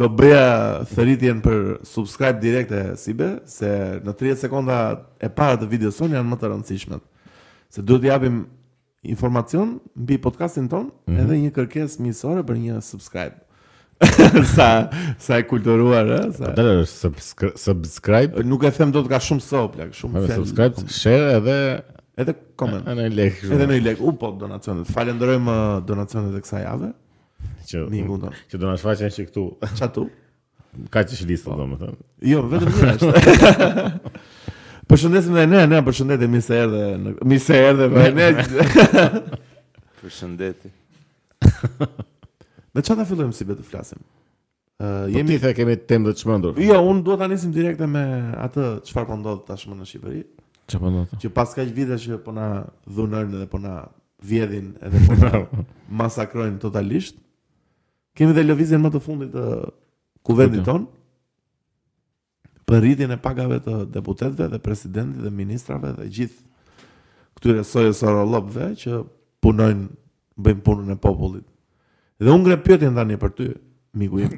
Do bëja thëritjen për subscribe direkt e Sibe, se në 30 sekonda e para të videos tonë janë më të rëndësishmet. Se duhet të japim informacion mbi podcastin tonë, mm -hmm. edhe një kërkesë miqësore për një subscribe. sa sa e kulturuar, ë? Sa... Po dalë subscribe. Nuk e them dot ka shumë so, plak, shumë fjalë. Subscribe, share edhe Edhe koment. Edhe një like. Edhe një like. U po donacionet. Falenderojmë uh, donacionet e kësaj jave. Që miku do. Që do na shfaqen që këtu. Çatu. Kaq listën po. domethënë. Jo, vetëm një është. Përshëndesim dhe ne, ne përshëndetim mirë se erdhe, në... mirë se erdhe, për ne. Përshëndetim. Me ça ta fillojmë Sibe të flasim? Uh, jemi... Ti the kemi temë të çmendur. Jo, unë them duhet ta nisim direkte me atë çfarë po ndodh tashmë në Shqipëri. Çfarë po ndodh? Që pas kaq vite që po na dhunojnë dhe po na vjedhin edhe po na masakrojnë totalisht. Kemi dhe lëvizjen më të fundit të kuvendit tonë. Për rritjen e pagave të deputetëve dhe presidentit dhe ministrave dhe gjithë këtyre soj e sorollopëve që punojnë, bëjnë punën e popullit. Dhe unë ngre pyetjen tani për ty, miku im.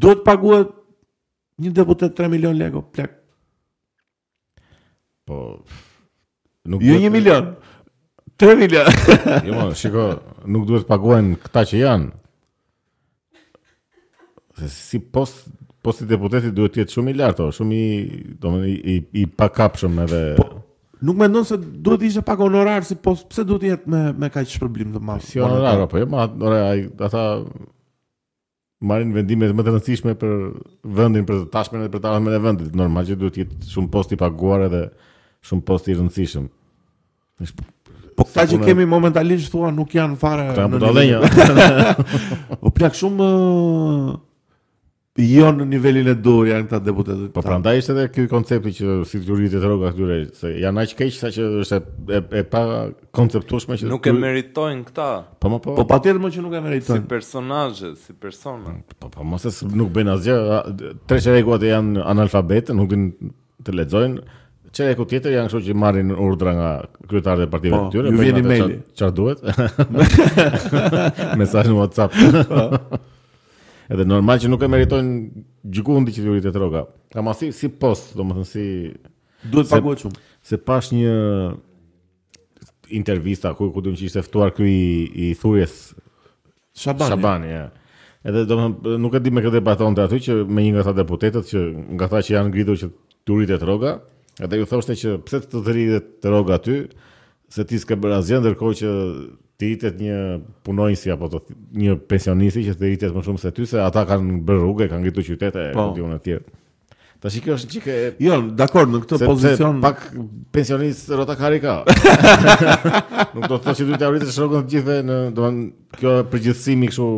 Duhet të paguhet një deputet 3 milion lekë plak. Po nuk jo 1 milion. 3 milion. jo, ma, shiko, nuk duhet të paguhen këta që janë. Se si post posti i deputetit duhet të jetë shumë i lartë, shumë i, domethënë i, i, i pakapshëm edhe. Po, nuk mendon se duhet të ishte pak honorar si post pse duhet të jetë me me kaq shpërblim të madh. Si honorar apo jo, more ai ata marrin vendime më të rëndësishme për vendin, për të tashmen dhe për të ardhmen e vendit. Normal që duhet të jetë shumë post i paguar edhe shumë post i rëndësishëm. Po këta që kemi momentalisht thua nuk janë fare këta janë budallenja. O plak shumë uh, jo në nivelin e duhur janë këta deputetët. Po prandaj është edhe ky koncepti që si t'u rritet rroga këtyre se janë aq keq sa që është e, e, e pa konceptueshme që nuk e meritojnë këta. Po më po. Po patjetër më që nuk e meritojnë. Si personazhe, si persona. Po po mos se nuk bën asgjë. Tre çerekët janë analfabetë, nuk dinë të lexojnë. Çereku tjetër janë kështu që marrin urdhra nga kryetarët e partive po, të tyre, u vjen email. Çfarë duhet? Mesazh në WhatsApp. Po. Edhe normal që nuk e meritojnë gjikundi që t'i rritet rroga. Po ama si post, domethënë si Duhet të paguhet shumë. Se pashë një intervista ku ku diku që ishte ftuar ky i, i Thurrjes Shabani. Shabani, ja. Edhe domethënë nuk e di me kë debatonte aty që me një nga ata deputetët që nga ata që janë ngritur që t'u rritet rroga, edhe u thoshte që pse të të rritet rroga ty, se ti s'ke bërë asgjë ndërkohë që t'i rritet një punonjësi apo të një pensionisti që të rritet më shumë se ty se ata kanë bërë rrugë, kanë ngritur qytete e po. etj. Tash kjo është çike. Jo, dakor, në këtë pozicion pak pensionistë rrota kari ka. Nuk do të thotë që duhet t'ia rritësh rrogën të gjithëve në, domethënë kjo përgjithësimi kështu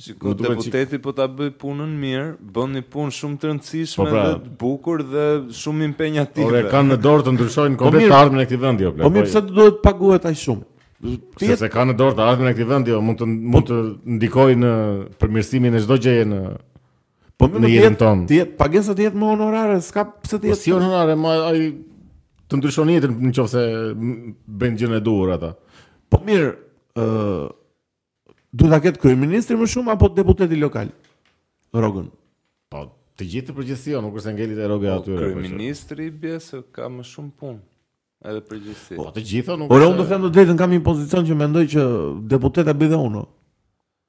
Shiko, deputeti po ta bëjë punën mirë, bën një punë shumë të rëndësishme po pra, dhe të bukur dhe shumë impenjative. Ore, kanë në dorë të ndryshojnë po komplet të ardhmën e këtij vendi, o Po mirë, po pse të duhet të paguhet aq shumë? Sepse kanë në dorë të ardhmën e këtij vendi, mund të mund të ndikojnë në përmirësimin e çdo gjëje në Po në jetën tonë. Të pagesa të jetë më honorare, s'ka pse të po jetë. Po si honorare, mo ai të ndryshon jetën në qoftë se bëjnë gjënë e duhur ata. Po mirë, ë uh, duhet ta ketë kryeministri më shumë apo deputeti lokal? Rrogën. Po të gjithë të përgjegjësi, jo, nuk është ngelet te rroga po, aty. Po, kryeministri i bie se ka më shumë punë. Edhe përgjegjësi. Po të gjitha nuk. Por unë do të them të drejtën, kam një pozicion që mendoj që deputet bëhem dhe unë.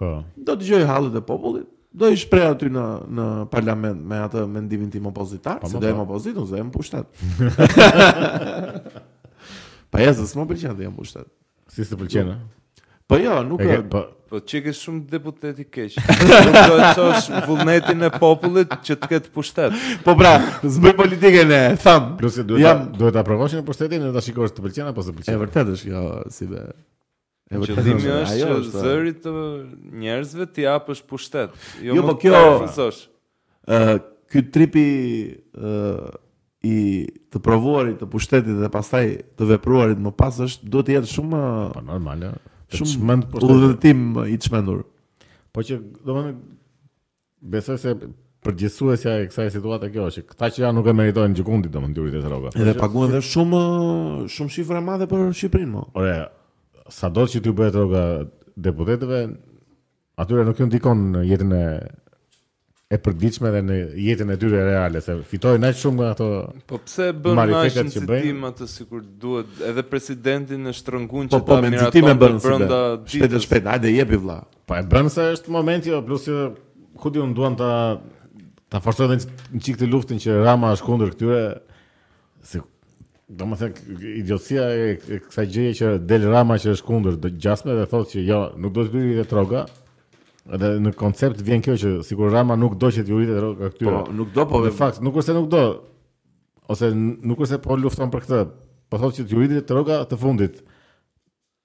Po. Do dëgjoj hallet e popullit, do i shpreh aty në në parlament me atë mendimin tim opozitar, po, se po, do jem po. opozitë, s'do jem pushtet. pa ja se s'më pëlqen të jem pushtet. Si s'të pëlqen? Jo. Po jo, nuk e ke, po po qenke shumë deputet i keq. Nuk do të çosh vullnetin e popullit që të ketë pushtet. Po pra, s'bëj politikë, e thamë. Plus se duhet jam... duhet ta provosh pushtetin, dhe ta shikosh të pëlqen apo s'të pëlqen. E vërtetë është kjo si be. E vërtetë, Qëllimi Zëri, është ajo që është, zërit të njerëzve t'i japësh pushtet. Jo, Jo, më po jo ta refuzosh. Ë, ky tripi ë i të provuarit të pushtetit dhe pastaj të vepruarit më pas është duhet të jetë shumë Po normale. Shumë shumë i çmend po. udhëtim i çmendur. Po që domethënë Besoj se përgjithësuesja e kësaj situate kjo është. Këta që janë nuk e meritojnë gjëkundi domethënë t'u rritet rroga. Edhe paguhen edhe shumë shumë shifër e madhe për Shqipërinë mo. Ore, sado që t'u bëhet rroga deputetëve, atyre nuk ju ndikon në jetën e e përditshme dhe në jetën e tyre reale se fitojnë aq shumë nga ato Po pse bën mo aq nxitim atëherë sikur duhet edhe presidentin e shtrëngun po, që po, ta miratojë brenda shpejt shpejt hajde jepi vëlla Po e bën se është momenti, jo, plus që ku diun duan ta ta forcojnë një çik këtë luftën që Rama është kundër këtyre se domethënë idiotësia e, e kësaj gjëje që del Rama që është kundër domethënë gjasme dhe thotë që jo, nuk do të rritet rroga. Edhe në koncept vjen kjo që sikur Rama nuk do që t'u rritet rroga këtyre. Po, nuk do po. Në fakt, nuk është se nuk do ose nuk është se po lufton për këtë. Po thotë që t'u rritet rroga të fundit.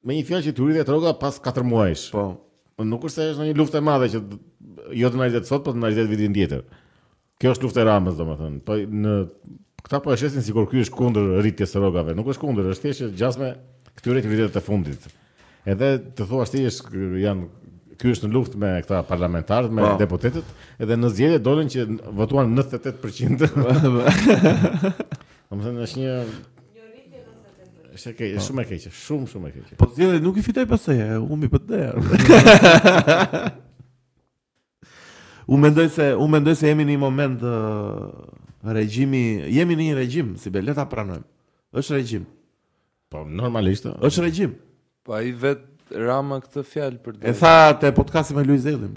Me një fjalë që t'u rritet rroga pas 4 muajsh. Po. Po nuk është se është një luftë e madhe që jo të na rritet sot, po të na rritet vitin tjetër. Kjo është lufta e Ramës, domethënë. Po në këta po e shesin sikur ky është kundër rritjes së rrogave. Nuk është kundër, është thjesht që gjasme këtyre t'u rritet të fundit. Edhe të thua ti është janë ky është në luftë me këta parlamentarët, me pa. Po. deputetët, edhe në zgjedhje dolën që votuan 98%. Domethënë është një Është e keqe, po. shumë e keqe, shumë shumë e keqe. Po zgjedhjet nuk i fitoi pastaj, i humbi PD-ja. U mendoj se u mendoj se jemi në një moment uh, regjimi, jemi në një regjim, si be le ta pranojmë. Është regjim. Po normalisht. Është regjim. Po ai vetë Rama këtë fjalë përdor. E tha te podcasti me Luiz Ejllin.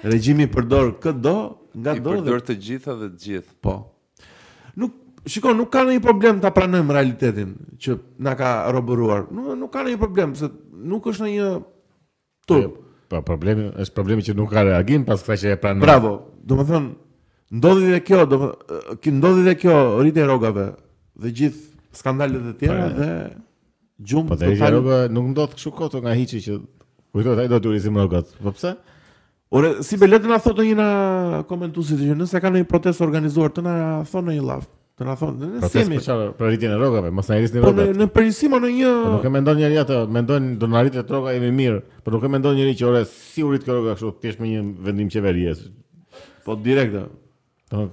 Regjimi përdor këdo, ngado. I përdor dhe... të gjitha dhe të gjithë. Po. Nuk shiko, nuk ka ndonjë problem ta pranojmë realitetin që na ka robëruar. Nuk nuk ka ndonjë problem se nuk është ndonjë turp. Po, po problemi është problemi që nuk ka reagim pas kësaj që e pranon. Bravo. Domethënë ndodhi dhe kjo, domethënë ndodhi dhe kjo rritje e rrogave dhe gjithë skandalet e tjera dhe Gjumë po dhe rroga nuk ndodh kështu kot nga hiçi që kujtohet ai do t'u rrisim rrogat. Po pse? Ore, si be le të na thotë një nga komentuesit që nëse ka ndonjë protestë organizuar të na thonë ndonjë llaf. Të na thonë, ne se vimë. Protestë për për rritjen e rrogave, mos na rrisni rrogat. Po në përgjithësim në një po Nuk e mendon njeri atë, mendojnë do na rritet rroga jemi mirë, por nuk e mendon njeri që ore si u rrit rroga kështu thjesht me një vendim qeverie. Po direkt. Po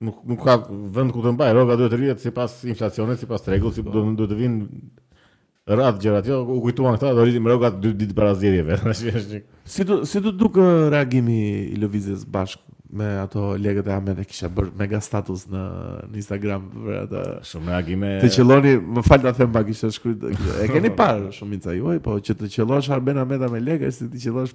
Nuk nuk ka vend ku të mbajë, rroga duhet të rritet sipas inflacionit, sipas tregut, si po. duhet duhet të vijnë me radhë gjërat. Jo, u kujtuan këta, do rritim rrogat dy ditë para zgjedhjeve. Tash është një- Si të si t'u duk ë, reagimi i Lëvizjes Bashkë me ato lekët e Ahmetajt e kisha bërë mega status në, në Instagram për atë. shumë reagime. Të qelloni, më fal ta them pak ishte shkruajt. E keni parë shumica juaj, po që të qellosh Arben Ahmetajn me lekë është si të qellosh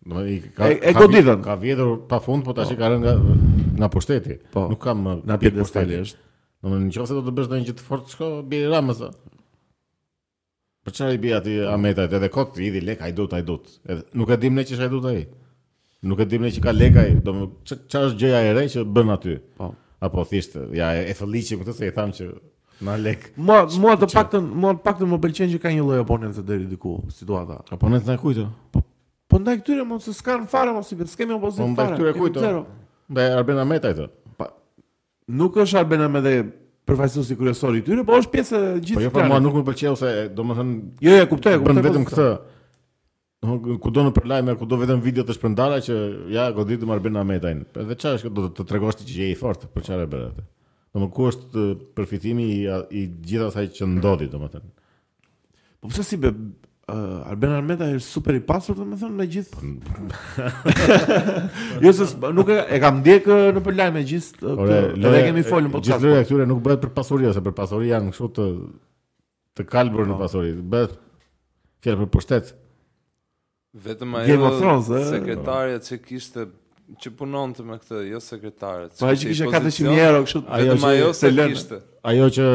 Domethënë ka e, e goditën. Ka vjedhur pafund, po tash i po. ka rënë nga nga pushteti. Po. Nuk ka më as pjesë pushteti është. Domethënë në qoftë se do të bësh ndonjë gjë të fortë, shko bjeri Ramës. Për çfarë i bie aty Ahmetajt edhe kot i hedh lek hajdut hajdut. Edhe nuk e dim ne që është hajdut ai. Nuk e dim ne që ka lek ai, domethënë çfarë është gjëja e re që bën aty. Po. Apo thjesht ja e, e fëlliqim këtë se i tham që Na lek. Mua mua të paktën, mua të paktën më pëlqen që ka një lloj oponentë deri diku situata. Oponentë ndaj kujt? Po, po ndaj këtyre mo se s'ka fare mos i vetë, s'kemi opozitë po, fare. Po ndaj këtyre kujt? Ndaj Arben Ahmetajt. Pa, nuk është Arben Ahmetaj përfaqësuesi kryesor i tyre, po është pjesë e gjithë. Po jo, po mua nuk më pëlqeu se domethënë Jo, e kuptoj, e kuptoj. Bën vetëm këtë. Do kudo nëpër lajme, kudo vetëm video të shpërndara që ia goditëm Arben Ahmetajn. Edhe çfarë është do të tregosh ti që je i fortë, për çfarë bëre atë? Domethënë ku është përfitimi i, i gjithë asaj që ndodhi, domethënë. Po pse si be uh, Arben Ahmetaj është super i pasur, domethënë me gjithë. jo se nuk e, e kam ndjek nëpër lajme gjithë. Ore, edhe kemi folur po. Gjithë loja e këtyre nuk bëhet për pasuri ose për pasuri janë kështu të Të kalbur në po. pasuri. Bëhet fjalë për pushtet. Vetëm ajo sekretarja që kishte që punonte me këtë, jo sekretarja. Po ajo që kishte 400 euro kështu, vetëm ajo se kishte. Ajo që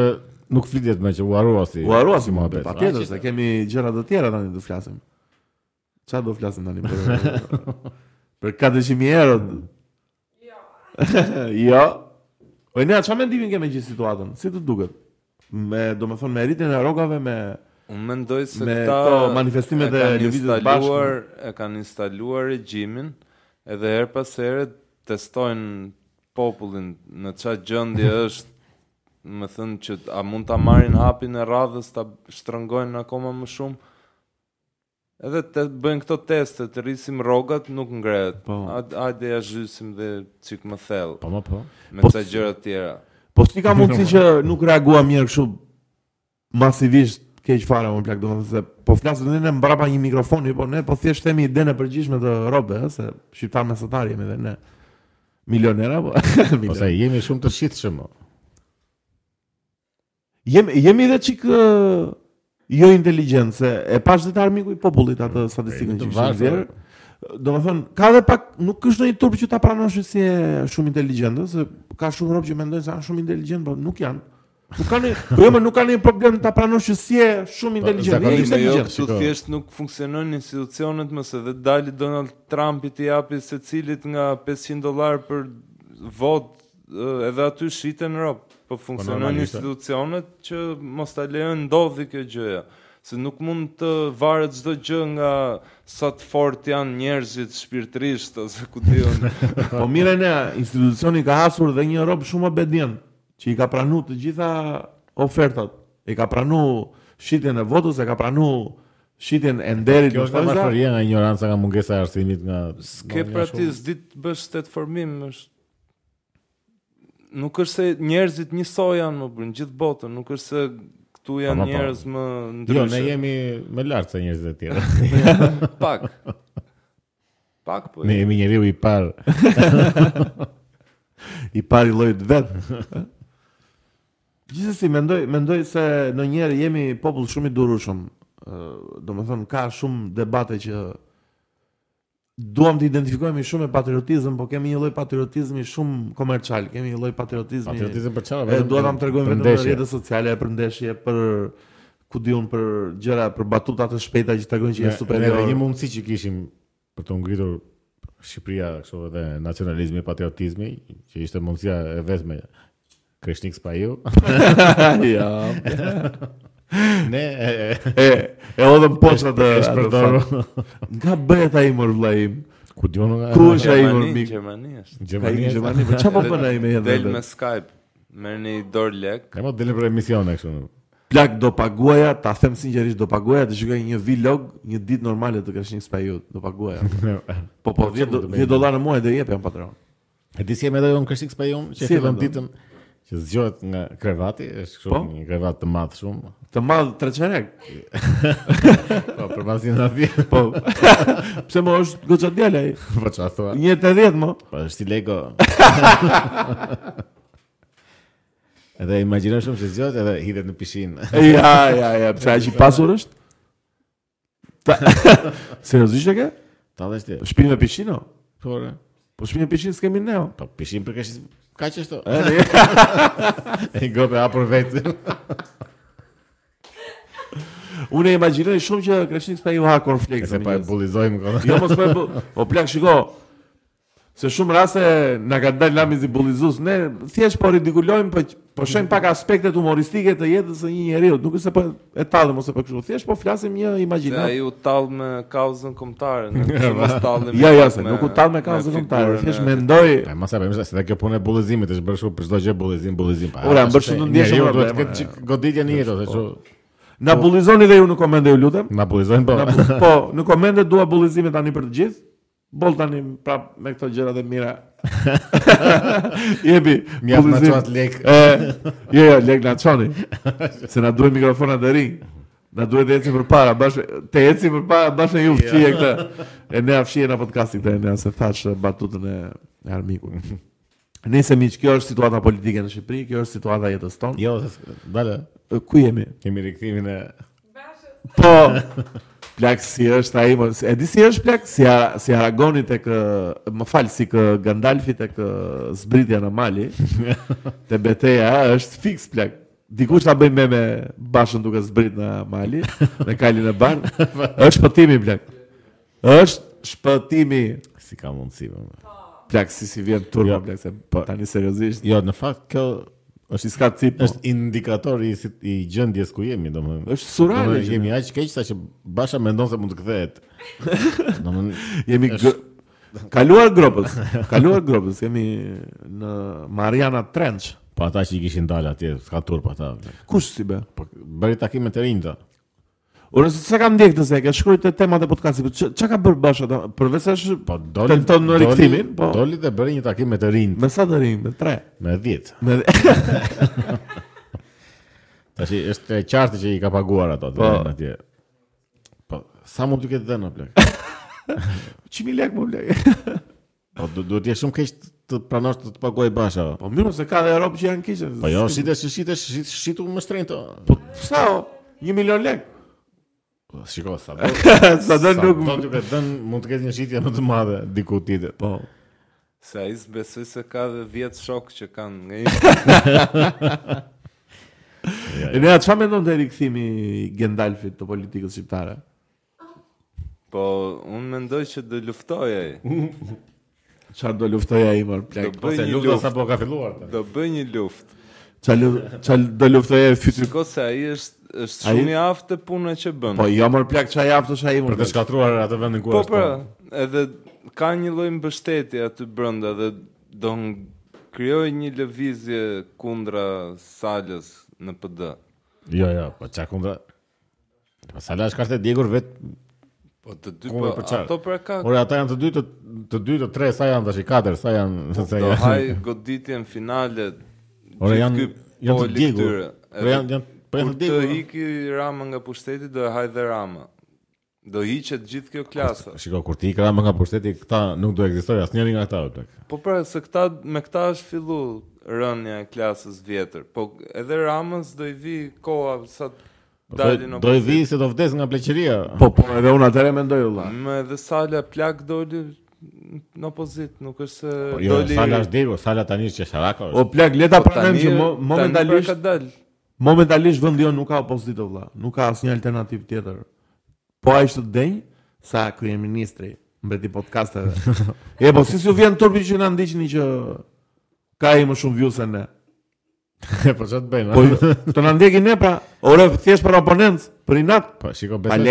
nuk flitet më që u harrua si. U harrua si muhabet. Patjetër se kemi gjëra të tjera tani do flasim. Ça do flasim tani për... për 400.000 euro? Jo. jo. O Enea, ça mendimi ke me gjithë situatën? Si të duket? Me, domethënë, me rritjen e rogave, me... Unë mendoj se këta... Me këto manifestimet e Lëvizjes Bashkë... E kanë instaluar, e kanë instaluar regjimin, edhe herë pas here testojnë popullin në ça gjendje është domethënë që a mund ta marrin hapin e radhës ta shtrëngojnë akoma më shumë Edhe të bëjnë këto teste, të rrisim rrogat, nuk ngrehet. Po. Hajde hajde ja zhysim dhe çikë më thellë. Po më po. Me Po, këta gjëra të tjera. Po si ka mundësi që nuk reagua mirë kështu masivisht keq fare mo plak domethënë se po flasim ne ne mbrapa një mikrofoni, po ne po thjesht themi idenë e përgjithshme të robëve, ëh, se shqiptarë mesatarë jemi dhe ne. Milionera po. Po se jemi shumë të shitshëm. o. Jem, jemi dhe çikë jo inteligjentë se e pashë dhe te Armiku i popullit atë statistikën që kishin nxjerrë. Domethënë, ka dhe pak nuk është ndonjë turp që ta pranosh s'je shumë inteligjent, se ka shumë rob që mendojnë se janë shumë inteligjentë, por nuk janë. Nuk kanë, po jo, nuk kanë problem ta pranosh që s'je shumë po, inteligjent. Po, zakonisht jo, kështu thjesht nuk funksionojnë institucionet mo se dhe të dali Donald Trumpi t'i japi secilit nga 500 dollarë për votë edhe aty shiten robt, po, po funksionojnë institucionet që mos ta lejojnë të ndodhi kjo gjëja, se nuk mund të varet çdo gjë nga sa të fortë janë njerëzit shpirtërisht ose ku di unë. po mirë ne institucioni ka hasur dhe një rob shumë obedient që i ka pranuar të gjitha ofertat. E ka pranuar shitjen e votës, e ka pranuar shitjen e nderit në Shqipëri. Kjo është një nga injoranca nga mungesa e arsimit nga S'ke pra ti s'di të bësh shtet formim është nuk është se njerëzit njësoj janë mor, gjithë botën, nuk është se këtu janë po, po, po. njerëz më ndryshe. Jo, ne jemi më lartë se njerëzit e tjerë. Pak. Pak po. Ne jemi njeriu i parë. I parë i llojit të vet. Gjithsesi mendoj, mendoj se ne njëherë jemi popull shumë i durushëm. Ë, domethënë ka shumë debate që duam të identifikohemi shumë me patriotizëm, por kemi një lloj patriotizmi shumë komercial, kemi një lloj patriotizmi. Patriotizëm për çfarë? Vetëm duam ta tregojmë vetëm në rrjetet sociale për ndeshje, për ku di unë për gjëra, për batuta të shpejta që tregojnë që është superior. Ne një mundësi që kishim për t'u ngritur Shqipëria kështu edhe nacionalizmi, patriotizmi, që ishte mundësia e vetme Kreshnik Spahiu. ja. ne e e e hodhëm poshtë atë është për turp. Nga bëhet ai mor vëllai im? Ku di unë? Ku është ai mor mik? Gjermani është. Gjermani, Gjermani. Po çfarë po bën ai me jetën? Del me Skype. Merr në dorë lek. Ne mos del për emisione kështu. Plak do paguaja, ta them sinqerisht do paguaja të shikoj një vlog një ditë normale të Kreshnik Spahiu. Do paguaja. po po 10 dollarë në muaj do jepja në Patreon. E di si e mendoj unë kështu sipas unë, që si e fillon ditën që zgjohet nga krevati, është kështu po? një krevat të madh shumë, të madh tre çerek. po për masi na vi. Po. Pse më është goxha djalë ai? Po çfarë thua? 1.80 m. Po është si Lego. Edhe imagjino shumë se zgjohet dhe hidhet në pishinë. ja, ja, ja, pse ai i pasur është? Seriozisht e ke? Ta dhe shte. Shpi me pishinë, o? Po, re. Po shpi me pishinë s'kemi ne, o? Po pishinë për kështë... Ka që shto? E, ne. E gop, ha për vete. Unë e imaginoj shumë që Kreshnik Spahiu ha konflikt. Se po e bullizojmë këta. Jo, mos po e bu... O, plak, shiko, Se në shumë raste na ka dalë nami si bullizues, ne thjesht po ridikulojmë, po po shohim pak aspektet humoristike të jetës së një njeriu, nuk është se po e tallim ose po kështu, thjesht po flasim një imagjinat. Ai u tall me kauzën kombëtare, ne mos tallemi. Jo, jo, se nuk u tall me kauzën kombëtare, thjesht mendoi. Po mos e bëjmë se edhe kjo punë e bullizimit është bërë shumë për çdo gjë bullizim, bullizim pa. Ore, janë bërë shumë të ndjeshëm. Jo, duhet të ketë goditje në jetë, thashë. Po. Na bullizoni dhe ju në komente, ju lutem. Na bullizojnë po. Po, në komente dua bullizime tani për të gjithë. Boll tani prap me këto gjërat e mira. Jepi. Mjaft na çuat lek. Jo, jo, lek na çoni. Se na duhet mikrofona të rinj. Na duhet të ecim përpara, bash të ecim përpara bash në juftë çie këtë. E ne e fshijmë në podcastin këtë, ne se thashë batutën e armikut. Nëse miq, kjo është situata politike në Shqipëri, kjo është situata e jetës tonë. Jo, dalë. Ku jemi? Kemi rikthimin e Po. Plak si është ai, mos e di si është plak, si ja, si Aragoni tek, më fal, si Gandalfi tek zbritja në Mali. Te beteja është fix plak. Dikush ta bëj meme Bashën duke zbrit në Mali, në kalin e bardhë. Është shpëtimi plak. Është shpëtimi. Si ka mundësi më. Po. Plak si si vjen turma jo, plak se po tani seriozisht. Jo, në fakt kjo është i ska cip, po. është indikator i si, i gjendjes ku jemi, domethënë. Është sureale. Jemi aq keq sa që Basha mendon se mund të kthehet. domethënë jemi është... kaluar gropës. Kaluar gropës, jemi në Mariana Trench. Po ata që i kishin dalë atje, s'ka turp ata. Kush si be? Po bëri takim me të rinjtë. Ore s'e kam ndjekur se, ka shkruar te temat e podcastit, po çka ka bërë Basha ta? Përveç se është po doli tenton në rikthimin, po. Doli dhe bëri një takim me të rinj. Me sa të rinj? Me 3. Me 10. Me 10. Tash është e qartë që i ka paguar ato po. atje. Po, sa mund të ketë dhënë plak? Çimi lek më lek. Po du, duhet të jesh shumë keq të pranosh të të paguajë Basha. Po mirë, se ka dhe rob që janë keq. Po jo, shite, shite, shite, shite, më shtrenjë të. Po sa o? 1 milion lek. Po shiko, sa do. sa do nuk do të ketë dhën, mund të ketë një shitje më të madhe diku tjetër. Po. Se ai s'besoj se ka dhe 10 shok që kanë nga një. E ne atë çfarë mendon te rikthimi Gandalfit të politikës shqiptare? Po, unë mendoj që do luftoj ai. Çfarë do luftoj ai më plak? Po se lufta sa po ka filluar tani. Do bëj një luftë. Çfarë çfarë do luftoj ai fyty? Shikoj se ai është është shumë i aftë te puna që bën. Po jo më plak çfarë i aftë është ai më. Për të shkatruar atë vendin ku po, është. Po pra, edhe ka një lloj mbështetje aty brenda dhe do krijoj një lëvizje kundra Salës në PD. Jo, jo, po çka kundra? Sala është kartë e djegur vet. Po të dy po ato pra ka. Por ata janë të dy të të dy të tre sa janë tash i katër sa janë po, sa janë. Po ha goditjen finale. Ore janë janë të djegur. Po janë janë po janë të djegur. Të iki Rama nga pushteti do e hajë dhe Rama. Do hiqet gjithë kjo klasa. Shiko kur të iki Rama nga pushteti, këta nuk do ekzistojë asnjëri nga këta o plak. Po pra, se këta me këta është fillu rënia e klasës vjetër. Po edhe Ramës do i vi koha sapo dalin në opozitë. Do i vi se do vdes nga pleqëria. Po po, edhe unë atë e mendoj vëlla. Më edhe Sala plak doli në opozit, nuk është se po, jo, doli... Sala është djegur, Sala tani është qesharak. O plak, le ta po, pranojmë që momentalisht... Tani pra ka dalë. Momentalisht vendi jonë nuk ka opozitë vëlla, nuk ka asnjë alternativë tjetër. Po ai është derisa kryeministri mbeti podcasteve. e po si s'u vjen turpi që na ndiqni që ka ai më shumë view se ne. E po ça t'bëjmë. Po të na ndjekin ne pra, ore thjesht për oponent, për inat. Po shiko besoj.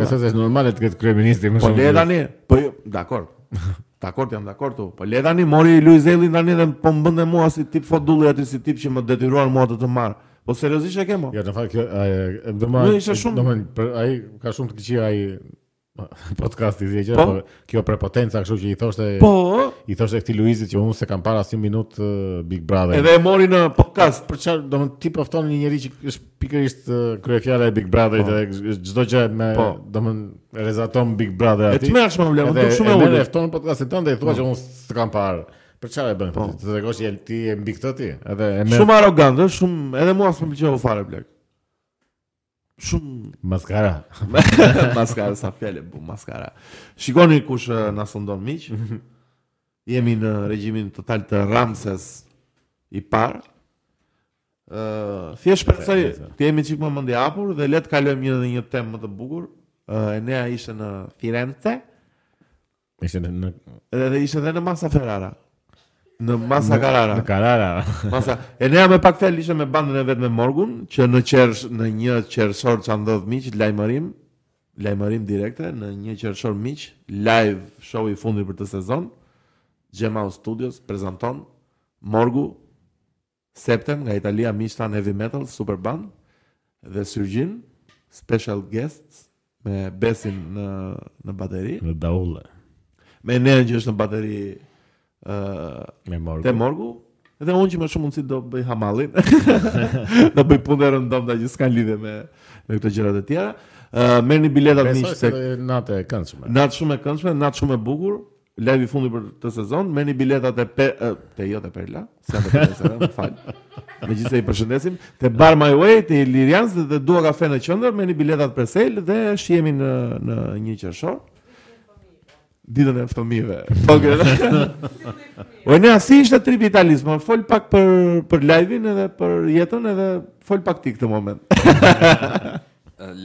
Besoj se është normale të ketë kryeministri më po, shumë. Po le tani. Po jo, dakord. Dakord jam dakord aty. Po le tani mori Luiz Ejllin tani dhe po mbante mua si tip fodulli aty si tip që më detyruan mua të të marr. Po seriozisht e ke mo? Ja, në fakt kjo ai do më. Nuk isha shumë. Domethënë për ai ka shumë të këqij ai podcasti si e gjatë, po? por kjo prepotenca kështu që i thoshte po? i thoshte këtij Luizit që unë s'e kam parë asnjë minutë uh, Big Brother. Edhe e mori në podcast për çfarë domethënë ti po fton një njeri që është Pikërisht kryefjala e Big Brotherit po. edhe çdo gjë me po. domethënë rrezaton Big Brother aty. E tmerrshme më vlen, do shumë e ulët. Edhe fton podcastin tënd dhe i thua po. që unë s'të kam parë. Për çfarë e bën? Po. Të tregosh që ti je mbi këtë ti, edhe e merr. Shumë arrogant, është shumë, edhe mua s'më pëlqeu fare blek. Shumë maskara. maskara sa fjalë e bukur maskara. Shikoni kush na sundon miq. Mhm. Jemi në regjimin total të Ramses i parë. Ë, thjesht shpresoj të jemi një çik më mendje hapur dhe le të kalojmë një dhe një temë më të bukur. Ë, Enea ishte në Firenze. Ishte në, në... Edhe dhe ishte dhe në Massa Ferrara. Në Massa në, Carrara. Në Carrara. Massa. Enea me pak fjalë ishte me bandën e vet me Morgun, që në qersh në një qershor ça ndodh miq lajmërim, lajmërim direkte në një qershor miq, live show i fundit për këtë sezon. Gjemal Studios prezanton Morgu Septem nga Italia miq tanë Heavy Metal Super Band dhe Syrgjin Special Guests me Besin në në bateri. Në daulle. Me Enean që është në bateri ë uh, Morgu. Te Morgu. Dhe unë që me shumë mundësi do bëj hamallin. do bëj punë të rëndomta që s'kanë lidhje me me këto gjërat e tjera. Ë uh, merrni biletat miq se natë e këndshme. Natë shumë e këndshme, natë shumë e bukur. Live i fundit për këtë sezon, merrni biletat e per, te jo te Perla, s'ka te Perla, më fal. Megjithëse i përshëndesim, te Bar My Way, te Lirians dhe te Dua Kafe në qendër, merrni biletat për sel dhe shihemi në në 1 qershor. Ditën e fëmijëve. Po. Enea si ishte tripi i Italisë, më fol pak për për live-in edhe për jetën edhe fol pak ti këtë moment.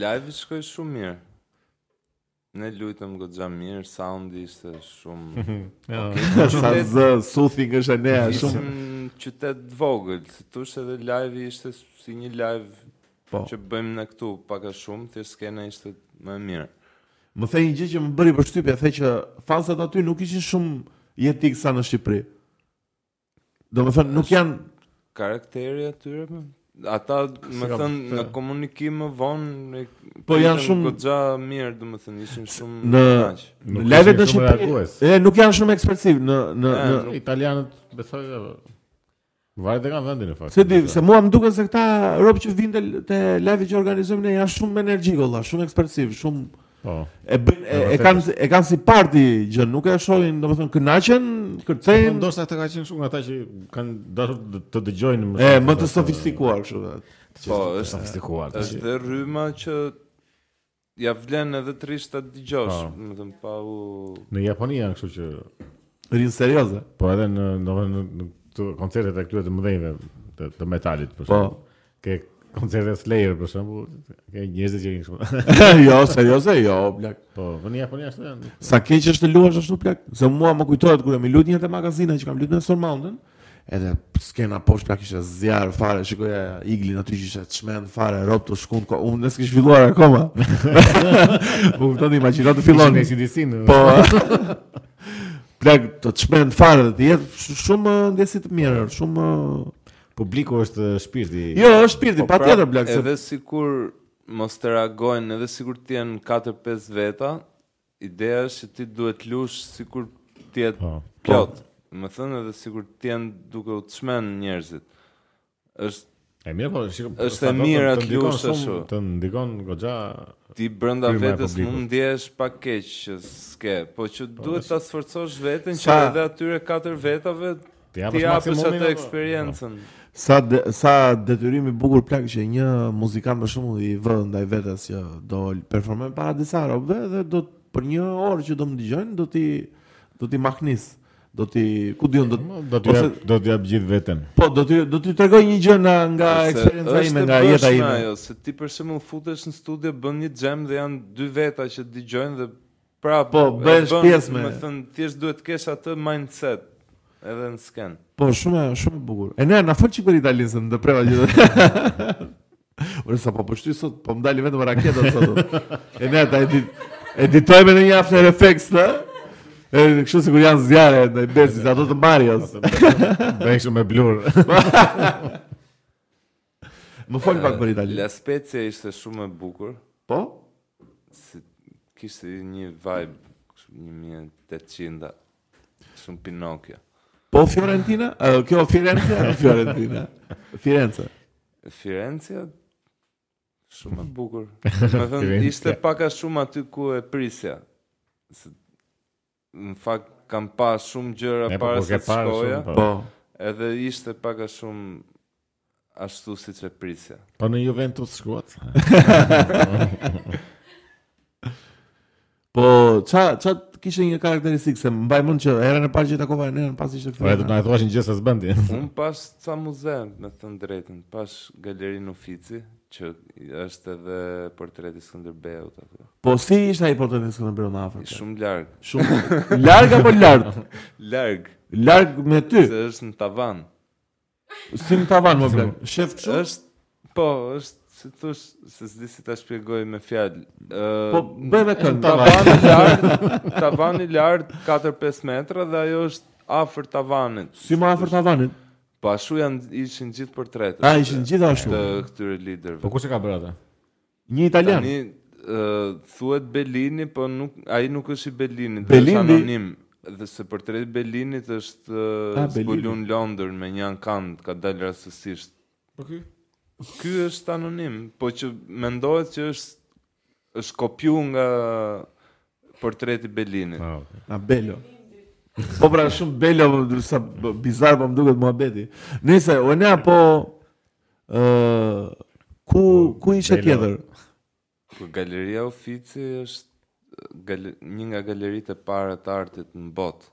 Live-i shkoi shumë mirë. Ne luajtëm goxha mirë, soundi ishte shumë. Jo, s'ka asnjë, s'e di nga është ne, shumë qytet vogël, si tush edhe live ishte si një live po. që bëjmë ne këtu pak a shumë, thjesht skena ishte më e mirë. Më the një gjë që më bëri përshtypje, the që fansat aty nuk ishin shumë jetikë sa në Shqipëri. Domethënë, nuk janë... Karakteri atyre, për? Ata, domethënë, në komunikim më vonë... Po janë shumë... Këtë gja mirë, domethënë, ishin shumë... Në... Në live-et shumë reagues. E, nuk janë shumë ekspresiv, në... në, në... në... Italianët, besoj, e... Vajtë e kanë vendin e faktë. Se di, se mua më duken se këta rob që vijnë te live-et që organizojmë ne, janë shumë energjikë, shumë ekspresiv, shumë... Po. E bëjnë e, e kanë e kanë si party gjë, nuk e shohin, domethënë kënaqen, kërcejnë. Po ndoshta ata kanë qenë shumë ata që kanë dashur të dëgjojnë më. E më të sofistikuar kështu vetë. Po, është sofistikuar. Është dhe rryma që ja vlen edhe thjesht ta dëgjosh, po. domethënë pa u Në Japoni janë kështu që rrinë seriozë. Po edhe në domethënë në, në, në, në koncertet e këtyre të mëdhenjve të, të metalit për po. shkak. Ke koncerte Slayer për shembull, ke njerëz që janë kështu. jo, seriozë, jo, plak. Po, po në Japoni ashtu janë. Sa keq është të luash ashtu plak? Se mua më kujtohet kur kemi luajtur një te magazina që kam luajtur në Stone Mountain, edhe skena poshtë plak ishte zjarr fare, shikoja Iglin aty që ishte çmend fare, rob të shkund, ko, unë s'kish filluar akoma. Më kupton ti imagjino të fillon. Ishte disinë. Po. plak të çmend fare, të jep shumë ndjesi të mirë, shumë Publiku është shpirti. Jo, është shpirti, po, patjetër pra, plak. Edhe sikur mos të reagojnë, edhe sikur të jenë 4-5 veta, ideja është që ti duhet të lush sikur të jetë po. plot. Po. Domethënë edhe sikur të jenë duke u çmen njerëzit. Është E mirë po, shikoj. Është e mirë të lush ashtu. Të ndikon goxha. Ti brenda vetes mund ndihesh pak keq që s'ke, po që po, duhet ta sforcosh veten që edhe atyre katër vetave T'i japësh maksimumin atë eksperiencën. Sa de, sa detyrim i bukur plak që një muzikant më shumë i vë ndaj vetes që do performoj para disa robëve dhe do për një orë që do më dëgjojnë do t'i do t'i mahnis do t'i ku di unë do do t'i ose, do t'i jap gjithë veten. Po do t'i do t'i tregoj një gjë nga nga eksperienca ime nga jeta ime. Ajo se ti për shembull futesh në studio bën një jam dhe janë dy veta që dëgjojnë dhe Prapë po bëhesh pjesë. Domethënë, thjesht duhet të kesh atë mindset edhe në skenë. Po, shumë, shumë e bukur. E ne, na fol çik për Italinë, se të ndërpreva gjithë. Ore, sa po pështy sot, po më dalin vetëm raketa sot. e ne, ta edit, editojmë në një After Effects, në? E në kështu sikur janë zjarr, në i besi, si ato të Marios. Bëjnë shumë me blur. Më fol pak për Italinë. La Spezia ishte shumë e bukur. Po? Si kishte një vibe, kështu 1800-ta. Shumë Pinocchio. Po Fiorentina? Uh, kjo Firenze apo Fiorentina? Firenze. Firenze shumë e bukur. Domethënë ishte pak a shumë aty ku e prisja. Se Në fakt kam pa shumë gjëra po, para se të shkoja. Po. po. Edhe ishte pak a shumë ashtu si që prisja. Po në Juventus shkuat? po, ça, ça kishte një karakteristikë, se mbaj mend që herën e parë që takova e nërën pas ishte këtë. Po e të të najtë uashin gjësë e zbëndi. Unë pas ca muze, me thënë drejtën, pas galerinë Ufici, Që është edhe portreti i Skënderbeut aty. Po si ishte ai portreti i Skënderbeut më afër? Shumë larg. Shumë larg apo lart? Larg. Larg me ty. Se është në tavan. Si në tavan më blen. Shef kështu? Është po, është si thush se s'di si ta shpjegoj me fjalë. Po bëj me kënd. Tavan i lart, tavan i lart 4-5 metra dhe ajo është afër tavanit. Si më afër tavanit? Po ashtu janë ishin gjithë portretet. Ah, ishin gjithë ashtu. Të këtyre liderëve. Po kush e ka bërë atë? Një italian. Tani uh, thuhet Bellini, po nuk ai nuk është i Bellinit, Bellini... është anonim. Dhe se portreti Bellinit është uh, ah, zbulu në Londër me një ankand, ka dalë rastësisht. Po ky? Ky është anonim, po që mendohet që është Është kopju nga portreti i Belinit. Ah, okay. A Belo. Po pra shumë Belo, sa bizar po më duket muhabeti. Nëse o ne apo ë uh, ku po, ku ishte tjetër? Ku galeria Ufici është gal një nga galeritë e para të artit në botë.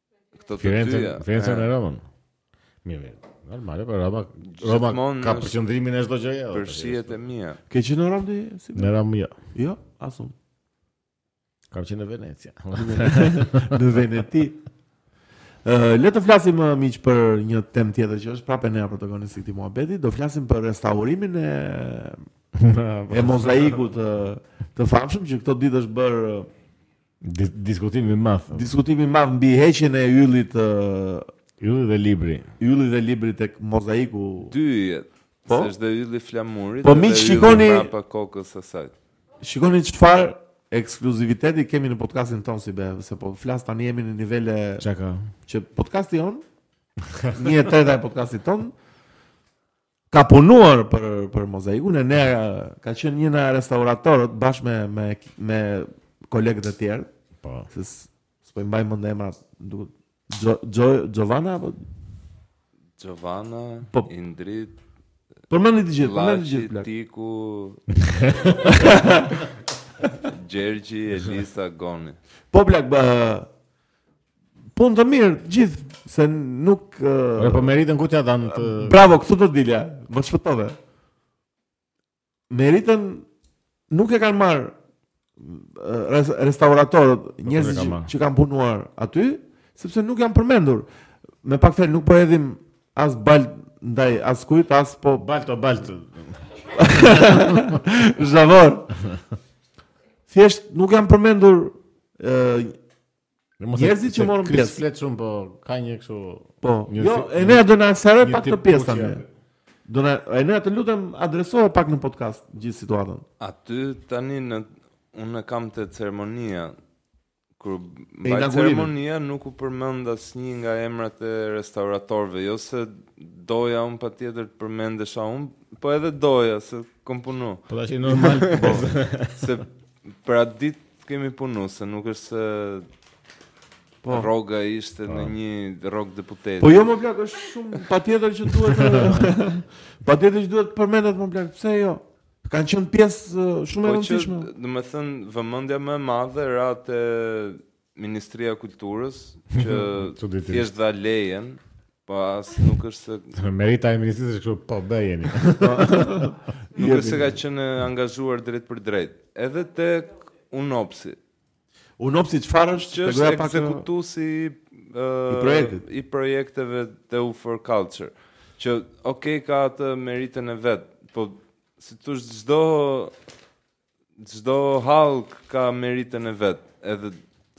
Këto të dyja. Firenze me Romën. Mirë, mirë. Normale, po Roma, Roma ka përqendrimin e çdo gjëje. Për shihet e mia. Ke qenë në Romë ti? Si në Romë jo. Jo, asun. Kam qenë në Venecia. në Veneti. Uh, le të flasim më uh, miq për një temë tjetër që është prapë Enea protagonist i këtij muhabeti, do flasim për restaurimin e e mozaikut të, uh, të famshëm që këto ditë është bër uh, Dis diskutim i madh. Diskutim i madh mbi heqjen e yllit të ylli dhe libri. Ylli dhe libri tek mozaiku. Dy yjet. Po. Se është ylli flamurit. Po miq shikoni pas kokës së saj. Shikoni çfarë ekskluziviteti kemi në podcastin ton si be, se po flas tani jemi në nivele Çaka. Që podcasti jon, një e treta e podcastit ton, ka punuar për për mozaikun Enea ka qenë një nga restauratorët bashkë me me me kolegët e tjerë. Po. Se s'po i mbaj mend emrat, duket Giovanna apo Giovanna, po, Indrit. Përmendni të gjithë, përmendni të gjithë. Tiku. Gjergji Elisa Goni. Po plak, Punë të mirë, gjithë, se nuk... Uh... Po meritën kujt ja dhanë të... Bravo, këtu do dilja, më shpëtove. Meritën nuk e kanë marrë uh, restauratorët, njerëzit që, që kanë punuar aty, sepse nuk janë përmendur. Me pak fjalë nuk po hedhim as baltë ndaj askujt as po balt o balt. Zavor. Thjesht nuk janë përmendur Ë Njerëzit që morën pjesë. Flet shumë, po ka një kështu. Po. Një, jo, e ne do na akseroj pak të pjesë tani. Do na e ne të lutem adresoje pak në podcast gjithë situatën. Aty tani në unë kam te ceremonia kur u mbajt ceremonia nuk u përmend asnjë nga emrat e restauratorëve, jo se doja un patjetër të përmendesha un, po edhe doja se kom punu. Po tash normal, po. se Për atë ditë kemi punu, se nuk është se Po. Rroga ishte në po. një rrogë deputeti. Po jo mo plak, është shumë patjetër që duhet të patjetër që duhet të përmendet mo plak. Pse jo? Kanë qenë pjesë shumë e rëndësishme. Po që, domethënë, vëmendja më e madhe ra te Ministria e Kulturës që thjesht dha lejen, po as nuk është se merita e ministrisë është kështu po bëjeni. Po, nuk është se ka qenë e angazhuar drejtpërdrejt, edhe te Unopsi. Unopsi çfarë është? Që është ekzekutuesi i projektit i projekteve të EU for Culture, që ok ka atë meritën e vet, po si të thush çdo Çdo hallkë ka meritën e vet, edhe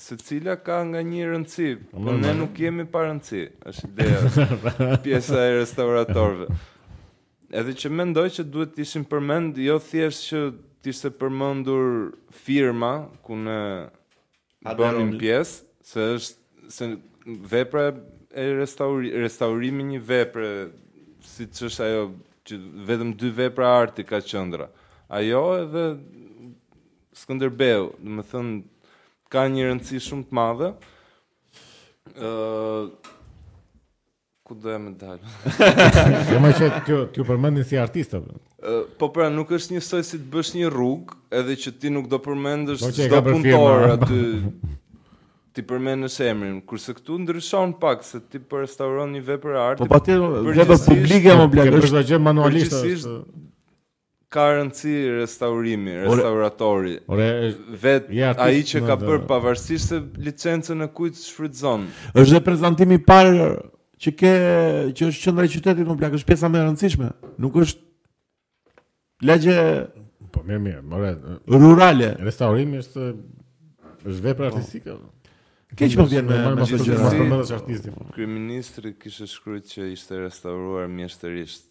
secila ka nga një rëndësi, po ne Normal. nuk jemi pa rëndësi, është ideja pjesa e restauratorëve. Edhe që mendoj që duhet të ishim përmend, jo thjesht që të ishte përmendur firma ku ne bënim pjesë, se është se vepra e restauri, restaurimi i një vepre siç është ajo që vetëm dy vepra arti ka qendra. Ajo edhe Skënderbeu, domethënë, ka një rëndësi shumë të madhe, uh, Ku doja me dal? Jo mo s'të përmendin si artist apo? Po pra, nuk është njësoj si të bësh një rrugë, edhe që ti nuk do përmendësh po çdo punëtor aty. T'i përmendësh emrin, kurse këtu ndryshon pak se ti po restauron një vepër arti. Po patjetër, vepër publike mo plak. Është çdo gjë manualisht. Ka rëndësi restaurimi, restauratori. Ore, vet ai që ka bër pavarësisht se licencën e kujt shfrytëzon. Është dhe prezantimi i parë që ke që është qendra e qytetit Blendi, është pjesa më e rëndësishme. Nuk është lagje po mirë, more rurale. Restaurimi është është vepër po. artistike. Keq më vjen me këto gjëra. Mos përmendësh artistin. Kryeministri kishte shkruar që ishte restauruar mjeshtërisht.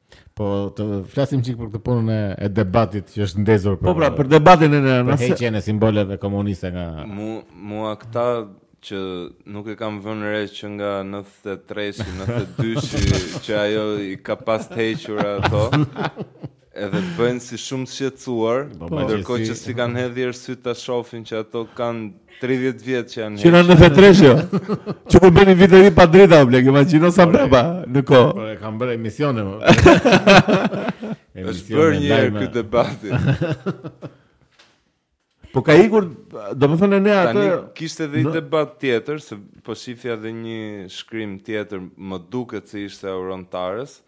Po të flasim çik për këtë punën e, e debatit që është ndezur për. Po pra, për debatin e në në heqjen e simboleve komuniste nga Mu, mua këta që nuk e kanë vënë re që nga 93-shi, 92-shi që ajo i ka pas të hequr ato. Edhe të bëjnë si shumë të shqetësuar, po, ndërkohë si... që s'i kanë hedhur sy ta shohin që ato kanë 30 vjet që janë. Që në 93-shin jo. Që po bënim vit të ri pa drita o Blend, imagjino sa brapa në kohë. Po e kanë bërë emisione më. Është bërë një herë ky debati. Po ka ikur, do më thënë e ne atë... Tani, kishte dhe një debat tjetër, se po shifja dhe një shkrim tjetër, më duket se ishte Auron Tares,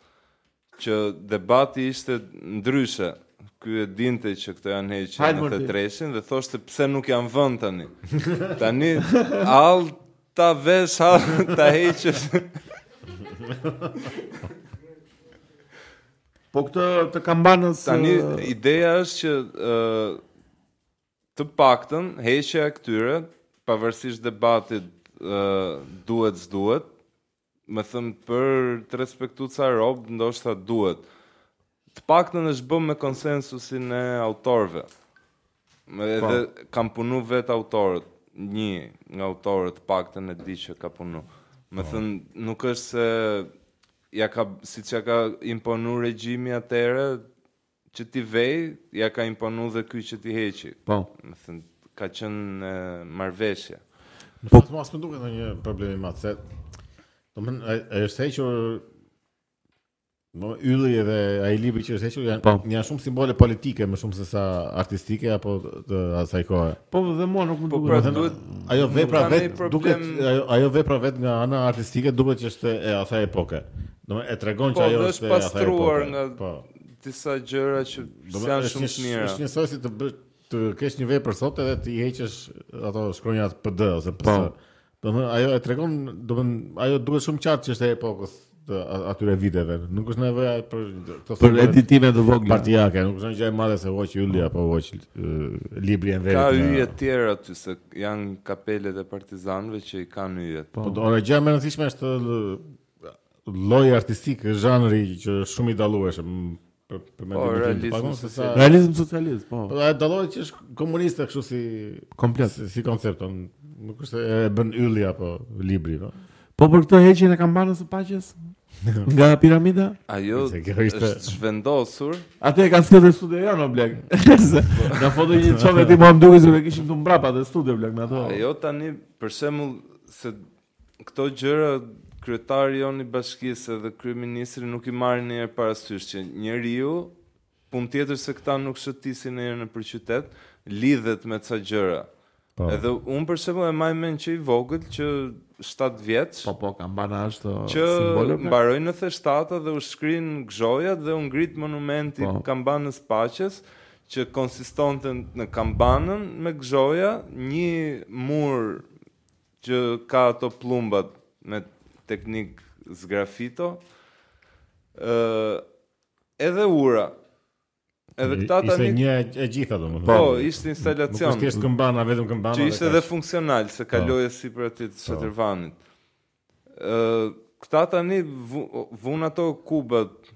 Që debati ishte ndryshe. Ky e dinte që këto janë hequr Hajde, në Morti. 93-shin dhe thoshte pse nuk janë vënë tani. Tani hall ta vësh hall ta heqësh. Po këtë të kambanës Tani ë, ideja është që ë të paktën heqja e këtyre pavarësisht debatit ë duhet s'duhet Me thënë për të respektu ca rob, ndoshta duhet. Të paktën është bë me konsensusin e autorëve. Me po. edhe kanë punu vet autorët, një nga autorët të paktën e di që ka punu. Me po. thënë, nuk është se ja ka siç ja ka imponu regjimi atëhere, Që t'i vejë, ja ka imponu dhe ky që t'i heqi. Po. Me thënë, ka qenë marrëveshje. Në po. fakt, mua s'më duket një problem i madh se. Domethënë, e është hequr... Më ylli edhe ai libri që është hequr, janë, po. janë shumë simbole politike, më shumë se sa artistike, apo të asaj kohe. Po, dhe mua nuk më po, duket. Po, pra, thënë, duhet... Ajo vepra vet, duket, ajo, ajo vepra vet nga ana artistike, duket që është e asaj epoke. Domethënë e tregon po, që ajo është e asaj epoke. Po, dhe është pastruar nga... Po. disa gjëra që janë shumë të mira. Është njësoj si të bësh të kesh një vepër sot edhe t'i heqësh ato shkronjat PD ose PS. Po. Do të ajo e tregon, do të thotë ajo duket shumë qartë që është e epokës të atyre viteve. Nuk është nevoja për këto për editime të vogla. Partiake, nuk është gjë e madhe se u hoq ylli apo u hoq libri e vetë. Ka yje të tjera aty se janë kapelet e partizanëve që i kanë yjet. Po, po ore gjë më e rëndësishme është lloj artistik, zhanri që është shumë i dallueshëm për për mendimin, po, tim. Realizëm socialist. Realizëm socialist, po. Po ai dallohet që është komuniste kështu si komplet si, si koncept, nuk është e bën ylli apo libri, po. Po për këtë heqjen e kambanës së paqes nga piramida? Ajo është zhvendosur. Atë e kanë thënë në studio janë o blek. Një foto na çove ti më duket se ne kishim këtu mbrapa te studio blek me ato. Ajo tani për shembull se Këto gjëra kryetari jonë i bashkisë edhe kryeministri nuk i marrin ndonjëherë parasysh që njeriu, punë tjetër se këta nuk shëtisin ndonjëherë nëpër qytet, lidhet me ca gjëra. Po. Edhe unë për shembull e maj mend që i vogël që shtatë vjeç. Po po, ka mbajtur ashtu simbol. Që mbaroi nëntëdhjeteshtata dhe u shkrinë gëzhojat dhe u ngrit monumenti po. Kambanës së Paqes që konsistonte në kambanën me gëzhoja, një mur Që ka ato pëllumbat me teknikë zgrafito. Ë edhe ura. Edhe kjo tani ishte një e gjitha domethënë. Po, ishte instalacion. Nuk ishte këmbana, vetëm këmbana. Që ishte edhe funksional, se po. kaloje sipër atij të po. Shatërvanit. Ë këta tani vunë ato kubat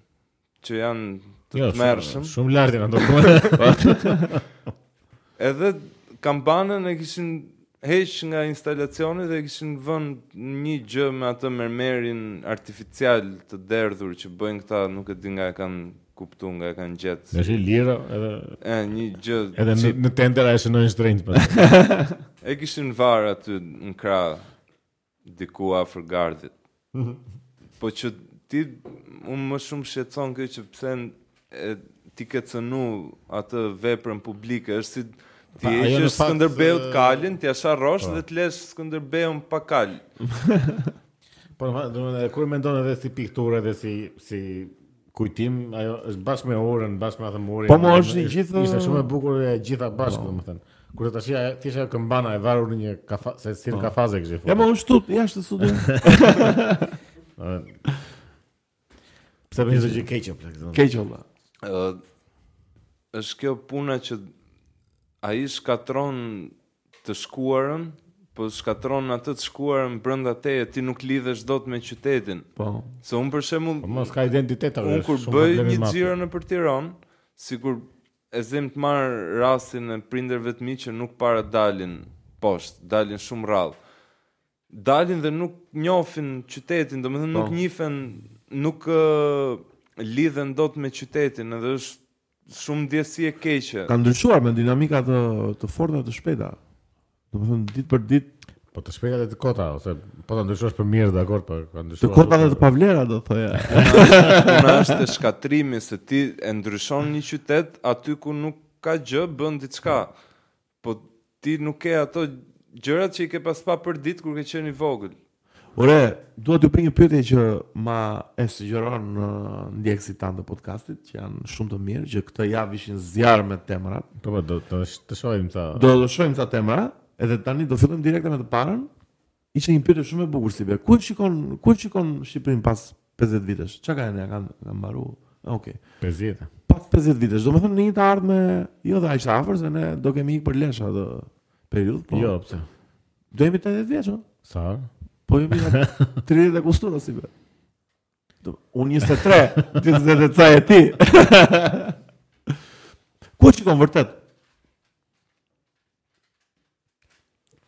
që janë të jo, tmerrshëm. Shumë, shumë lart janë ato. Edhe kambanën e kishin heq nga instalacioni dhe e kishin vënë një gjë me atë mermerin artificial të derdhur që bëjnë këta, nuk e di nga e kanë kuptu nga e kanë gjetë. Më të lira edhe... E, një gjë... Edhe në, në tendera e shënojnë shtrenjtë për. Po. e kishin varë aty në krahë. Diku afër gardhit. Po që ti, unë më shumë shqetëson kjo që pse e, ti ke cënu atë veprën publike, është si t'ia heqësh Skënderbeut kalin, t'ia sharrosh po. dhe të lesh Skënderbeun pa kalë. po, domethënë kur mendon edhe si pikturë edhe si si kujtim, ajo është bashkë me urën, bashkë me atë murin. Po më është një gjithë ishte shumë e bukur e gjitha bashkë, po. domethënë. Kurse tashi thjesht ajo këmbana e varur në një kafaz, se si po. kafaze kishte foto. Ja këtu, jashtë studios. Pse bëni zë keqë plak zonë? Keq valla. Ë është kjo puna që ai shkatërron të shkuarën, po shkatërron atë të shkuarën brenda teje, ti nuk lidhesh dot me qytetin. Po. Se unë për shembull, po po s'ka identitet apo unë kur bëj një xhiro nëpër Tiranë, sikur e zëmë të marr rastin e prindërve të mi që nuk para dalin poshtë, dalin shumë rrallë. Dalin dhe nuk njohin qytetin, domethënë nuk njihen, nuk lidhen dot me qytetin, edhe është shumë ndjesi e keqe. Ka ndryshuar me dinamika të, të forta të shpejta. Domethënë ditë për ditë. Po të shpejta dhe të kota, ose po të ndryshojë për mirë dakord, por po ka ndryshuar. Të kota dhe të pavlera, do të thoja. Domethënë është shkatrrimi, se ti e ndryshon një qytet, aty ku nuk ka gjë, bën diçka. Po ti nuk ke ato gjërat që i ke pas pa përditë kur ke qenë i vogël. Ore, dua t'ju bëj një pyetje që ma sugjeruan ndjekësit tanë të podcastit, që janë shumë të mirë, që këtë javë ishin zjarr me temrat. Po po, do të shohim ca. Do të shohim ca temra, edhe tani do fillojmë direkt me të parën. Ishte një pyetje shumë e bukur, Sibe. Ku e shikon, ku e shikon Shqipërinë pas 50 vitesh? Çka kanë, a kanë, kanë mbaruar? Okej. Okay. 50. Pas 50 vitesh, domethënë në një të ardhme, jo dhe aq afër se ne do kemi ikë për lesh atë periudhë, po. Jo, pse? Do jemi 80 vjeç, a? Sa? Po jemi 30 e kusur ne, Sibe. Unë 23, 23 e ca e ti. Ku e shikon vërtet?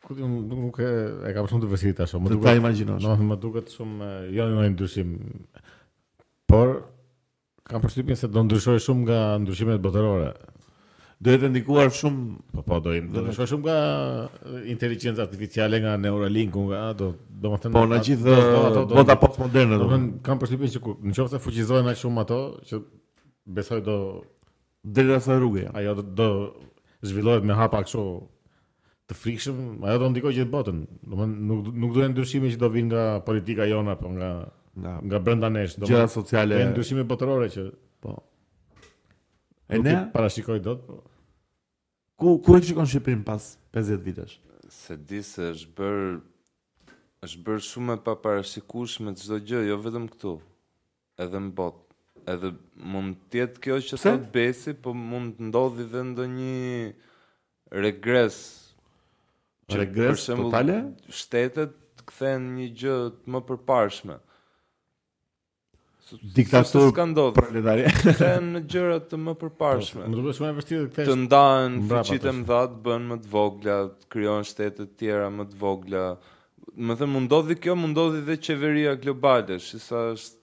Ku ti nuk nuk e e kam shumë të vështirë tash, më duket. Ta imagjinosh. Domethënë më duket shumë jo në ndonjë ndryshim. Por kam përshtypjen se do ndryshojë shumë nga ndryshimet botërore. Do jetë ndikuar shumë, po po do jetë ndryshojë shumë nga inteligjenca artificiale, nga Neuralink, nga do domethënë po në gjithë bota postmoderne. Domethënë kam përshtypjen që në qoftë se fuqizohen aq shumë ato që besoj do Drejt asaj rruge janë. Ajo do zhvillohet me hapa kështu të frikshëm, ajo do ndikojë gjithë botën. Domethënë nuk nuk do jenë ndryshime që do vijnë nga politika jona apo nga nga nga brenda nesh, domethënë gjëra sociale, janë ndryshime botërore që po. Nuk e parashikoj dot. Po. Ku ku e shikon Shqipërinë pas 50 vitesh? S'e di se është bër është bër shumë e paparashikueshme çdo gjë, jo vetëm këtu. Edhe në botë. Edhe mund të jetë kjo që thot Besi, po mund të ndodhi dhe ndonjë regres. Që, regres për shembull, totale? Shtetet kthehen në gjëra të mëparshme. diktaturë ka ndodhur proletari. Kthehen në gjëra të mëparshme. Më duket shumë e vështirë të kthehesh. Të ndahen fuqitë e mëdha të bëhen më të vogla, të krijohen shtete të tjera më të vogla. Domethënë mund të ndodhi kjo, mund të ndodhi dhe qeveria globale, shih sa është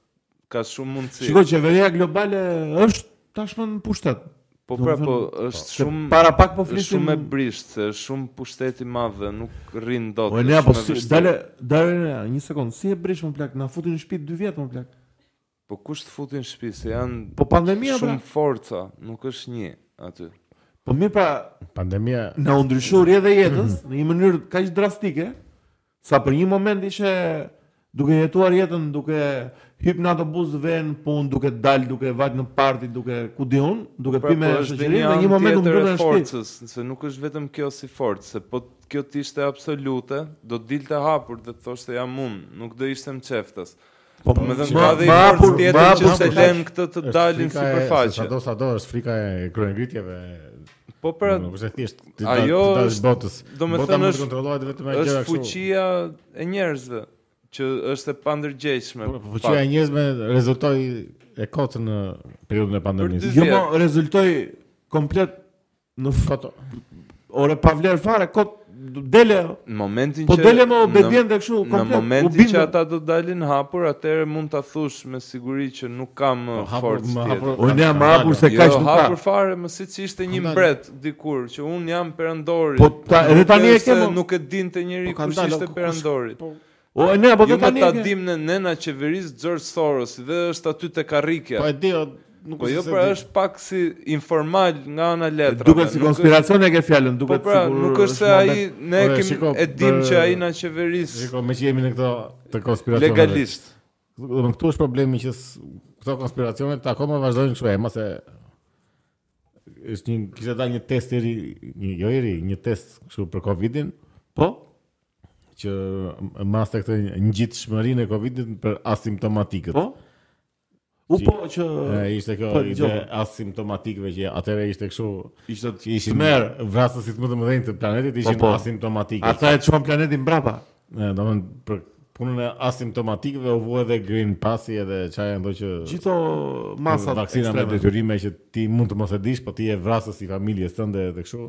ka shumë mundësi. Shiko, qeveria globale është tashmë në pushtet. Po pra, po, është shumë... Para pak po flisim... Shumë e brishtë, se është shumë pushtet i madh, nuk rrinë dot... Po, si, dale, dale, një sekundë, si e brishtë mo plak, na futën në shpi dy vjet mo plak. Po, kush të futi në shpi, se janë... Po, pandemia, pra... Shumë forca, nuk është një, aty. Po, mirë pra... Pandemia... Na ndryshoi rrjedhën e jetës, në një mënyrë kaq drastike, Sa për një moment ishe duke jetuar jetën, duke hyp në autobus, vën në punë, duke dalë, duke vajt në parti, duke ku di unë, duke pra, pi me po shoqërinë dhe një moment u mbyllën forcës, se nuk është vetëm kjo si forcë, se po kjo të ishte absolute, do të dilte hapur dhe të thoshte jam unë, nuk do ishte më qeftas. Domethënë ka dhe një forcë tjetër që s'e lën këtë të dali në sipërfaqe. Sado, sado është frika e kryengritjeve. Po pra, nuk është thjesht të dalësh botës. Domethënë është kontrollohet vetëm ajo gjë kështu. Është fuqia e njerëzve që është e pandërgjegjshme. Po, po fuqia e njerëzve rezultoi e kotë në periudhën e pandemisë. Jo, mo, rezultoi komplet E kotë. Ore pa vlerë fare kot dele. Në momentin po që Po dele më obedient kështu komplet. Në momentin që ata do të dalin hapur, atëherë mund ta thosh me siguri që nuk ka po, uh, forcë tjetër. Unë ne jam hapur se jo, kaq nuk ka. Jo hapur fare, mo, siç ishte një mbret dikur që unë jam perandori. Po ta, edhe tani e kem. Nuk e dinte njeri po, kush ishte perandori. Po O e ne, po jo, tani. Jo ta dimë ne, na qeveris George Soros dhe është aty te karrikja. Po e di, nuk po jo pra është pak si informal nga ana letrave. Duket si konspiracion e ke fjalën, duket po pra, sikur nuk është se ai ne kemi e dim që ai na qeveris. Shiko, meqë jemi në këto të konspiracioneve. Legalisht. Domethënë është problemi që këto konspiracione të akoma vazhdojnë kështu e mos e është një kishte dalë një test i ri, një jo i ri, një test kështu për Covidin. Po. që maste këtë ngjitshmërinë e Covidit për asimptomatikët. Po? U po që e, ishte kjo pra ide e asimptomatikëve që atëherë ishte kështu ishte që ishin mor vrasësit më të mëdhenj të planetit po, ishin po, po. asimptomatikë. Ata e çuan planetin mbrapa. Ne, domthon për punën e asimptomatikëve u vua edhe Green Passi edhe çdo gjë ndodhi, gjithë ato masat vaksina me detyrime që ti mund të mos e dish, po ti je vrasës i familjes tënde edhe kështu.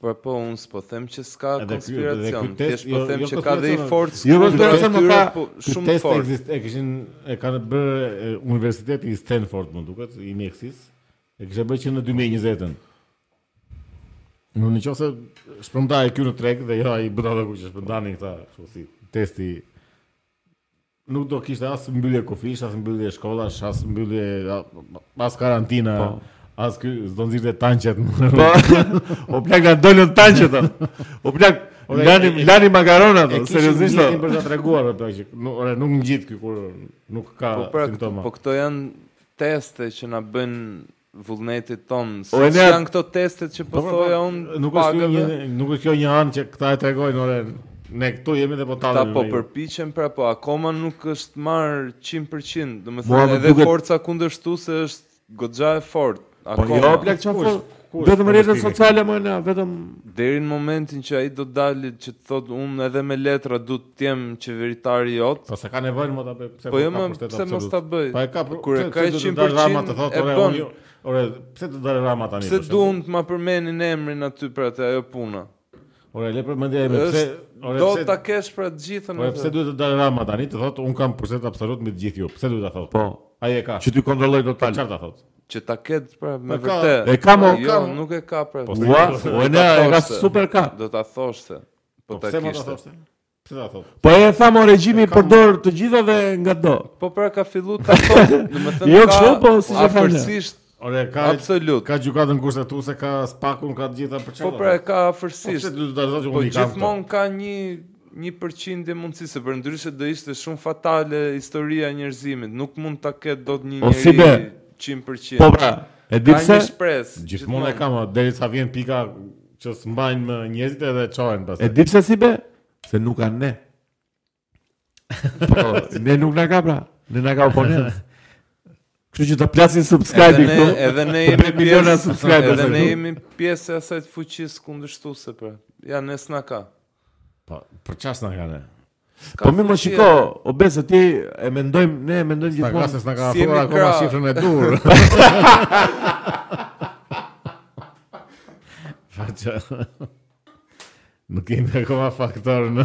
Po po unë s'po them që s'ka konspiracion, thjesht po them që ka dhe një forcë. Jo konspiracion, mo, ka shumë të fortë. Testi, e kishin e kanë bërë Universiteti i Stanford, më duket, i mjekësisë. E kishte bërë që në 2020-ën. Në në qofë se shpërndahej ky në treg dhe jo ai beta dhe ku që shpërndanin këta, kështu si testi Nuk do kishte as mbyllje kufish, as mbyllje shkollash, as mbyllje as karantina. Po. As ky s'do nxirrte tanqet. Po. o plak na dolën tanqet. O plak Lani lani makarona ato, seriozisht. Ne kemi për ta treguar ato që ore nuk ngjit ky kur nuk ka po, pra, simptoma. Po këto janë teste që na bëjnë vullnetit tonë. O, si Enea... janë këto testet që po, po, po thoja po, unë nuk është kjo një, nuk është kjo një anë që këta e tregojnë ore. Ne këtu jemi dhe po tallemi. Këta po përpiqen pra po akoma nuk është marr 100%, domethënë edhe duke... forca kundërshtuese është goxha e fortë. Po, akoma. Po jo, plak çfarë fort. Vetëm rrjetet sociale mënja vetëm deri në momentin që ai do të dalë që të thotë unë edhe me letra do të të jem qeveritari jot. Po s'e ka nevojë më ta bëj. Pse po jo më pse mos ta bëj? Po e ka kur e ka 100% të thotë ore unë. Ore, pse të dalë Rama tani? Pse duam të ma përmendin emrin aty për atë ajo puna? Ore, le për mendja ime, pse ore do ta kesh për të gjithën atë? Po pse duhet të dalë Rama tani? Të thotë un kam pushtet absolut me të gjithë ju. Pse duhet ta thotë? Po, ai e ka. Që t'i kontrolloj total. Çfarë ta thotë? Që ta ketë pra me vërtet. E ka, jo, nuk e ka pra. Po, po e ka super ka. Do ta thoshte. Po, po pse më ta thoshte? Pse ta thotë? Po e tha mo regjimi përdor të gjitha dhe ngado. Po pra ka filluar ta thotë, domethënë jo, ka. Jo, po si e thonë? Ore, ka absolut. Ka gjykatën kushtetuese, ka spakun, ka të gjitha për çfarë. Po pra ka afërsisht. Po pse do të thotë unë i kam? Po gjithmonë ka një një përqindje mundësi se përndryshe do ishte shumë fatale historia e njerëzimit, nuk mund ta ketë dot një njeri si 100%. Po pra, e di pse? Gjithmonë e kam, derisa vjen pika Që s'mbajnë më njerëzit edhe çohen pastaj. E di pse s'i bie? Se nuk kanë ne. Po, ne nuk na ka pra. Ne na ka oponent. Kështu që ta plasin subscribe Edhe ne, këtu. edhe ne jemi bëjmë miliona pjesë, subscribers edhe ne këtu. jemi pjesë e asaj fuqisë kundërshtuese pra. Ja, ne s'na ka. Po, për çfarë s'na kanë? Po më mos shiko, o besë ti e mendojmë, ne e mendojmë gjithmonë. S'na ka afruar akoma shifrën e duhur. Faqa. Nuk jemi akoma faktor ne.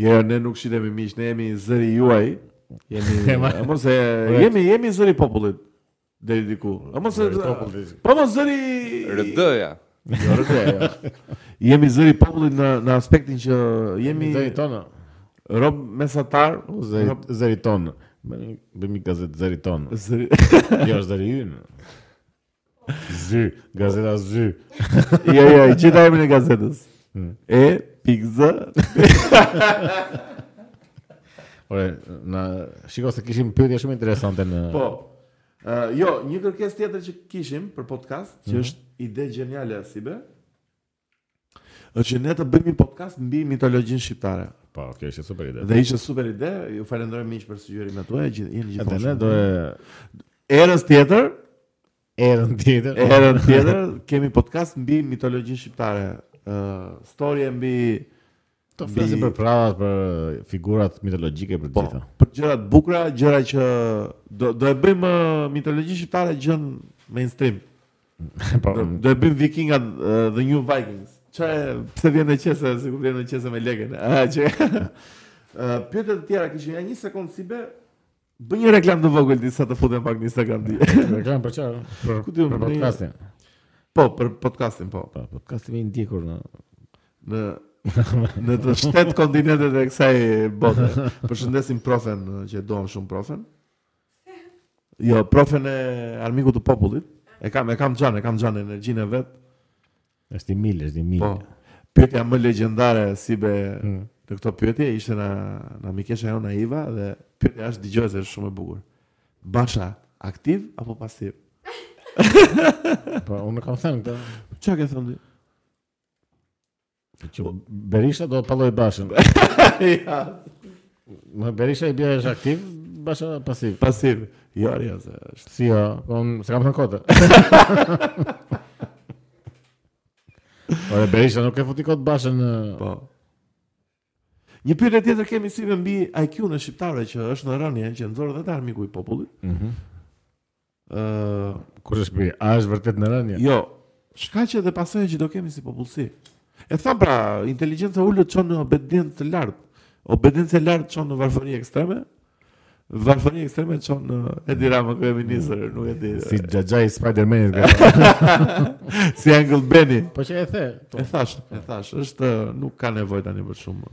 Jo, jo, ne nuk shitemi miq, ne jemi zëri juaj. Jemi, e mos e jemi jemi zëri i popullit deri diku. E mos e popullit. Po mos zëri RD-ja. Jo, RD-ja. jemi zëri i popullit në në aspektin që jemi zëri tonë. Rob mesatar, zëri zëri tonë. Bëjmë gazetë zëri tonë. Zëri. Jo, zëri ynë. Zy, gazeta Zy. Jo, jo, e gjeta emrin e gazetës. Hmm. E, pik zë. Ore, na shiko se kishim pyetje shumë interesante në Po. Uh, jo, një kërkesë tjetër që kishim për podcast, që mm -hmm. është ide gjeniale si be. Është që ne të bëjmë një podcast mbi mitologjinë shqiptare. Po, kjo ishte super ide. Dhe ishte super ide. Ju falenderoj miq për sugjerimet tuaja, gjithë jeni gjithmonë. Edhe ne do e herës tjetër, herën tjetër, herën tjetër kemi podcast mbi mitologjinë shqiptare. Ë, uh, storie mbi Të flasim për prallat, për figurat mitologjike për po, gjitha. Për gjëra të bukura, gjëra që do do e bëjmë uh, mitologjinë shqiptare gjë mainstream. Po, do, do e bëjmë vikingat uh, the new vikings. Çe pse vjen në qese, sikur vjen në qese me lekën. Ah, çe. Uh, Pyetje të tjera kishim ja një sekond Sibe. Bëj një reklamë të vogël derisa të futem pak në Instagram ti. Reklamë për çfarë? Për, Ku për podcastin. Po, për podcastin, po. Po, podcasti i ndjekur në në në të shtatë kontinentet e kësaj bote. Përshëndesim profen, që e duam shumë profen. Jo, profen e armikut të popullit. E kam, e kam xhan, e kam xhan energjinë e vet. Është i mirë, është i mirë. Po. Pyetja më legjendare Sibe hmm. në këto pyetje ishte na na mikesha jonë Iva dhe pyetja është dëgjoje se është shumë e bukur. Basha aktiv apo pasiv? po unë e kam thënë këtë. Çfarë ke thënë? Që Berisha do ta pallojë Bashën. ja. Më Berisha i bie është aktiv, Basha pasiv. Pasiv, jo arja se është. Si jo, po unë s'e kam thënë kote. Ore, Berisha nuk e futi kote Bashën në... Po. Një pyetje tjetër kemi Sibe mbi IQ-n e shqiptarëve që është në rënie, që nxore dhe te armiku i popullit. Mhm. Mm Ë, kush është bi? A është vërtet në rënie? Jo. Shkaqet dhe pasojat që do kemi si popullsi. E thashë pra, inteligjenca e ulët çon në obediencë të lartë. Obedienca e lartë çon në varfëri ekstreme. Varfëria ekstreme çon në Edi Rama kryeministër, nuk e di. Si xhaxhai i Spider-Manit. si Uncle Benny. Po që e the. Po. E thash, e thash, është nuk ka nevojë tani për shumë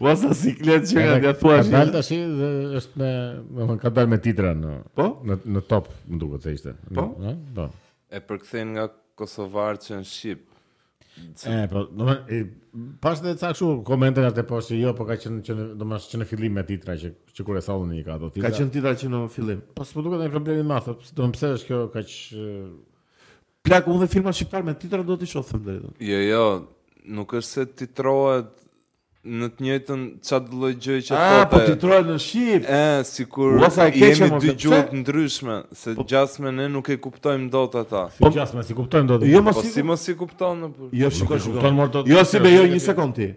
Ua sa siklet që nga dhe thua Ka dalë tash dhe është me, domethënë ka dalë me titra në po? në në Top, më duket se ishte. Po? Ëh, po. E përkthejnë nga kosovarçe në shqip. E, po, domethënë pashë ca kështu komente atë po se jo, po ka qenë që domethënë që në fillim me titra që që kur e sollën një ka ato titra. Ka qenë titra që në fillim. Po s'po duket ai problemi më thotë, do të pse është kjo kaq Plak, unë dhe filmat shqiptarë me titra do t'i shoh të them të drejtën. Jo, jo, nuk është se titrohet në të njëjtën ç'atë lloj gjë që thotë. Ah, po titrohet në shqip. E, sikur jemi dy gjuhë të ndryshme, se po, gjasme ne nuk e kuptojmë dot ata. Si po, gjasme s'i kuptojmë dot. Jo, po si mos s'i kupton apo? Jo, shikoj, shikoj. Jo, Sibe, jo një sekond ti.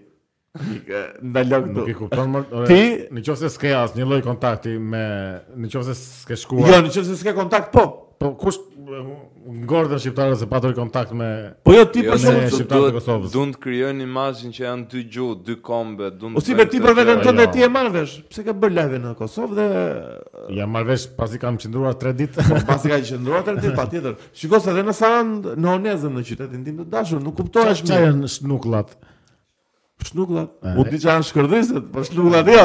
Ndalo këtu. Nuk e kupton mor. Ti në qoftë se s'ke asnjë lloj kontakti me në qoftë se s'ke shkuar. Jo, në qoftë se s'ke kontakt po. Po kush ngordhën shqiptarët s'ke patur kontakt me Po jo ti jo, për shkak të shqiptarëve të Kosovës. Duan të krijojnë imazhin që janë dy gjuhë, dy kombe, duan të. Ose për ti për veten tënde ti e marr vesh. Pse kam bërë live në Kosovë dhe ia marr vesh pasi kam qëndruar 3 ditë. Po, pasi ke qëndruar 3 ditë patjetër. Shiko se edhe në Sarandë në Onhezëm në qytetin tim të dashur, nuk kuptohesh më. Çfarë janë shnuklat? Shnugullat. Unë e di çfarë janë shkërdhiset, po shnugullat jo.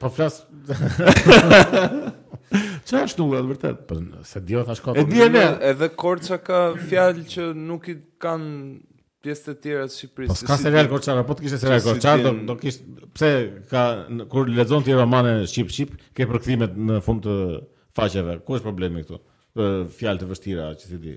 Po flas. Çfarë është shnugullat vërtet? Po s'e di thashë kot. E di ne, edhe Korça ka fjalë që nuk i kanë pjesë të tjera të Shqipërisë. Po ka serial korçar, po të kishte serial korçar, do do kish pse, ti kur lexon ti romane shqip shqip, ke përkthimet në fund të faqeve. Ku është problemi këtu? Fjalë të vështira që ti di.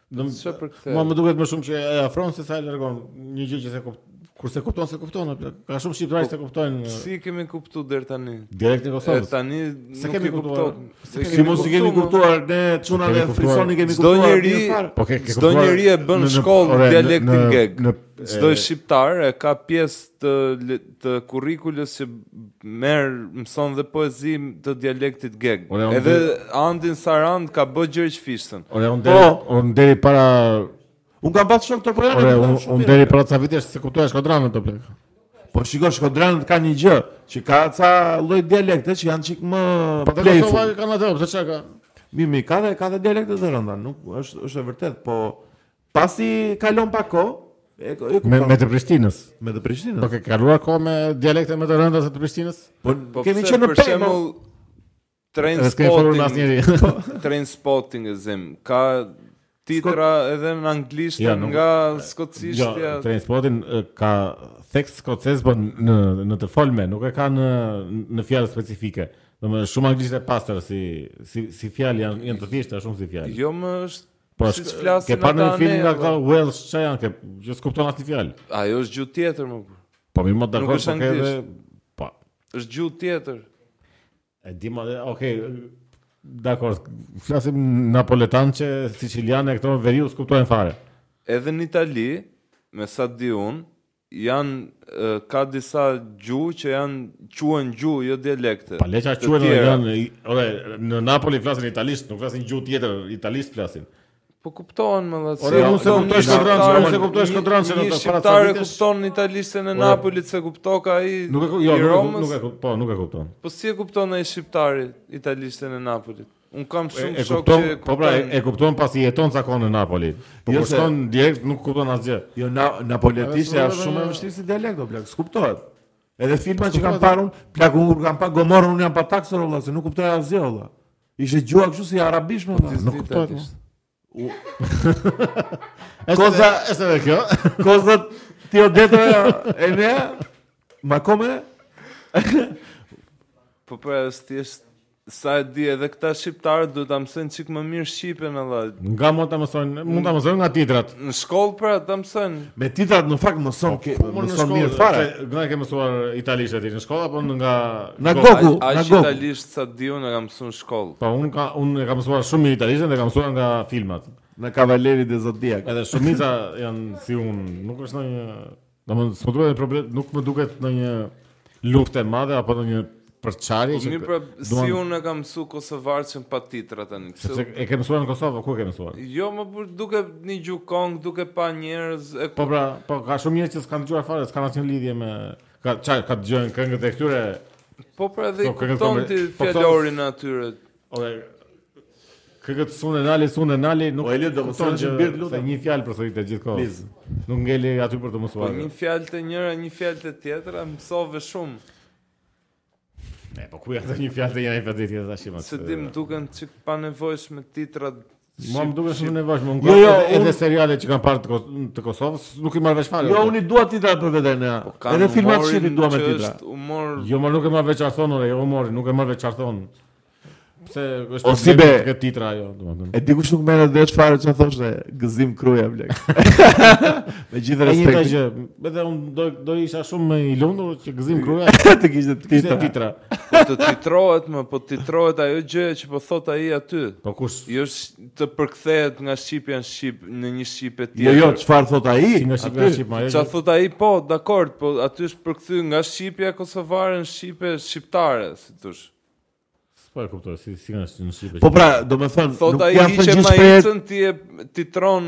Domethënë për këtë. Mua më duket më shumë që e afron se sa e largon. Një gjë që s'e kupton. Kur s'e kupton s'e kupton, ka shumë shqiptarë që po, kuptojnë. Uh, si kemi kuptuar deri tani? Dialekt në Kosovë. Tani s'e kemi kuptuar. Si mos i kemi kuptuar ne çuna dhe frisoni kemi kuptuar. Çdo njeri, po ke kuptuar. Çdo njeri e bën në shkollë dialektin geg. Çdo shqiptar e ka pjesë të të kurrikulës që merr mëson dhe poezi të dialektit geg. Ore, unë Edhe del- Andi në Sarandë ka bë Gjergj Fishtën. Ore, unë deri, Po. unë deri para Unë kam pas shok tropojanë. Ore, unë unë deri para ca vitesh s'e kuptoja shkodranen, o plak. Po shiko, shkodranët kanë një gjë, që ka ca lloj dialekte që janë çik më Po dhe playful. Kosova kanë atë, pse çka ka? Mi, mi, ka dhe, ka dhe dialekte të rënda, nuk është, është e vërtet, po Pasi kalon pak kohë, E, e, me, me të Prishtinës. Me të Prishtinës. Po ke kaluar kohë me dialekte më të rënda se të Prishtinës? Po, po kemi qenë në Pejë. Për shembull, Trainspotting. Trainspotting e zëmë. Ka titra edhe në anglisht ja, nuk... nga skocishtja. Jo, ja, Trainspotting ka theks skocez po në në të folme, nuk e ka në në fjalë specifike. Domethënë shumë anglisht e pastër si si si fjalë janë janë të thjeshta shumë si fjalë. Jo, më është Po, Siç është, flasim ke parë ata në film ne, nga po. këta Welsh që janë, ke, që s'kupton asnjë fjalë. Ajo është gjuhë tjetër mo burrë. Po mirë mo Nuk dakord, është po ke edhe... anglisht. Po, Është gjuhë tjetër. e di mo dhe, okej, dakord, flasim napoletançe, siciliane, këta veriu s'kuptojnë fare. Edhe në Itali, me sa di unë, Janë ka disa gjuhë që janë quhen gjuhë, jo dialekte. Po le ça quhen edhe janë, ore, në Napoli flasin italisht, nuk flasin gjuhë tjetër, italisht flasin. Po kuptohen mo dhe Ore, unë s'e kuptoja shkodranen, unë s'e kuptoja shkodranen deri para ca vitesh. kupton italishten e Napolit s'e kuptoka ai. Nuk e kupton, jo, nuk e kupton, po nuk e kupton. Po si e kupton ai shqiptari italishten e Napolit? Unë kam shumë e, shokë që e kupton. Po pra, e, kupton pasi jeton ca kohë në Napoli. Po jo kur shkon direkt nuk kupton asgjë. Jo na, napoletisht është shumë e vështirë si dialekt o plak, s'kuptohet. Edhe filma që kam parë unë, plak unë kam pa Gomorrën unë jam pataksur valla, se nuk kuptoja asgjë valla. Ishte gjuha kështu si arabisht mo valla. Nuk kuptoj. Koza, është edhe kjo. Koza ti o detë e ne ma kome. Po pra, thjesht është sa e di edhe këta shqiptarët duhet ta mësojnë çik më mirë shqipen edhe. Nga mund ta mësojnë, mund ta mësojnë nga titrat. Në shkollë pra ta mësojnë. Me titrat në fakt mëson po, ke, po, mëson mirë fare. Nga ke mësuar italisht aty në shkollë apo nga nga Goku, nga Goku. Ai italisht sa di unë e kam mësuar shkollë. Po unë kam unë e kam mësuar shumë mirë italisht dhe kam mësuar nga filmat. Me Cavalieri dello Zodiaco. Edhe shumica janë si unë, nuk është ndonjë, domethënë s'më duket problem, nuk më duket ndonjë luftë e madhe apo ndonjë përçarje po që mirë pra duan... si unë kam mësu kosovarçe pa titra tani sepse e ke mësuar në Kosovë ku e ke mësuar jo më por duke një gjuhë kong duke pa njerëz e... po pra po ka shumë njerëz që s'kanë dëgjuar fare s'kanë asnjë lidhje me Ka ca që dëgjojnë këngët e këtyre. Po pra dhe po, kupton ti po, fjalorin e atyre. Ore. Këngët s'un e nali s'un e nali nuk e lë do të thotë që bir lutë një fjalë për thotë gjithkohë. Nuk ngeli aty për të mësuar. Po një fjalë te njëra, një fjalë te tjetra, mësove shumë. Ne, po ku janë të një fjalë të janë i përdi tjetë të shimat? S'e di, më duken çik pa nevojshme me titrat... Ma më duke shumë nevojsh, më nga jo, jo, edhe, edhe seriale që kam parë të, Kos të Kosovës, nuk i marr vesh fare. Jo, unë i dua titrat për vete në, po, edhe filmat shqip i dua me titra. Humor... Jo, më nuk e marr vesh ça thonë, ore, jo humor, nuk e marr vesh ça thonë. Pse është o, si be, të ketë titra ajo, domethënë. E di kush nuk merret vesh fare çfarë thoshte, Gëzim Kruja plak. Me gjithë respektin. Ai gjë, edhe unë do do isha shumë i lumtur që Gëzim Kruja të kishte të kishte titra. Po të titrohet më, po titrohet ajo gjë që po thotë ai aty. Po kush? Jo të përkthehet nga shqipja në shqip në një shqipe tjetër. Jo, jo, çfarë thotë ai? Si nga shqipja në shqip, ajo. Çfarë thotë ai? Po, dakord, po aty është përkthy nga shqipja kosovare në shqipe shqiptare, si i thonë. S'po e kuptoj, si si kanë në shqip. Po pra, do të thotë, thotë ai ja hiqe maicën ti e titron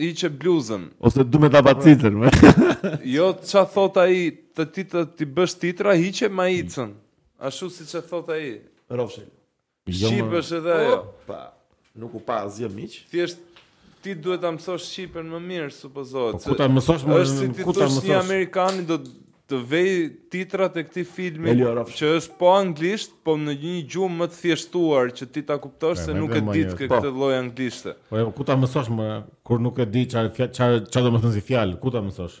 hiqe bluzën ose du me ta pa cicën. jo, ça thotë ai, të ti të ti bësh titra hiqe maicën. Ashtu siç e thotë ai. Rrofsh. Shqip është edhe ajo. Po. Nuk u pa asnjë cic. Thjesht ti duhet ta mësosh shqipen më mirë, supozohet. Po ku ta mësosh më është si t'i thuash një amerikani do t'i vë titrat e këtij filmi që është po anglisht, po në një gjuhë më të thjeshtuar që ti ta kuptosh se nuk e di ti këtë po. lloj anglishte. Po jo, ku ta mësosh më kur nuk e di çfarë çfarë çfarë do të thotë si fjalë, ku ta mësosh?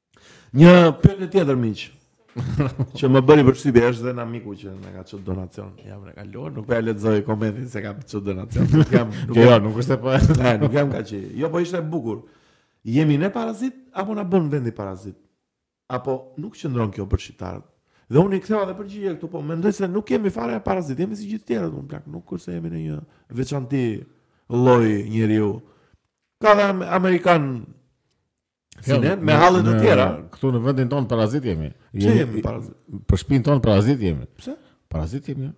Një pyetje tjetër miq. që më bëri përshtypje është dhe një miku që na ka çuar donacion. Ja më ka lënë, nuk po ia lexoj komentin se ka çuar donacion. Nuk jam, nuk jo, jam, nuk është po. Ne, nuk jam kaq. Jo, po ishte bukur. Jemi ne parazit apo na bën vendi parazit? Apo nuk qëndron kjo për shqiptarët? Dhe unë i ktheva dhe përgjigje këtu, po mendoj se nuk jemi fare parazit, jemi si gjithë tjerët, unë plak, nuk është se jemi ndonjë veçanti lloj njeriu. Ka dhe amerikanë Si ne, me hallet të tjera. Këtu në vendin tonë parazit jemi. Pse jemi parazit? Për shpinë tonë parazit jemi. Pse? Parazit jemi.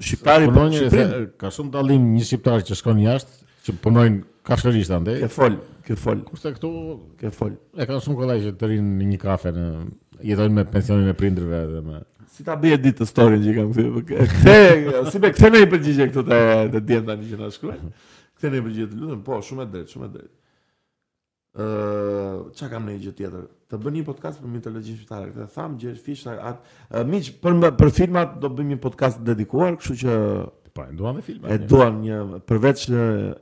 Shqiptari që në Shqipëri ka shumë dallim me një shqiptar që shkon jashtë, që punojnë kafshërisht andaj. Ke fol, ke fol. Kurse këtu ke fol. E kanë shumë kollaj që të rrinë në një kafe dhe jetojnë me pensionin e prindërve dhe me si ta bëjë like story që kam këtu. Kthe, si be kthe një përgjigje këtu te te djemtë tani që na shkruajnë. Kthe një përgjigje të lutem, po shumë e drejtë, shumë e drejtë. Ëh, çfarë kam një gjë tjetër? Të bëni një podcast për mitologjinë shqiptare. Këtë thamë Gjergj Fishta atë miq për për filmat do bëjmë një podcast dedikuar, kështu që po e duan dhe filmat. E duan një përveç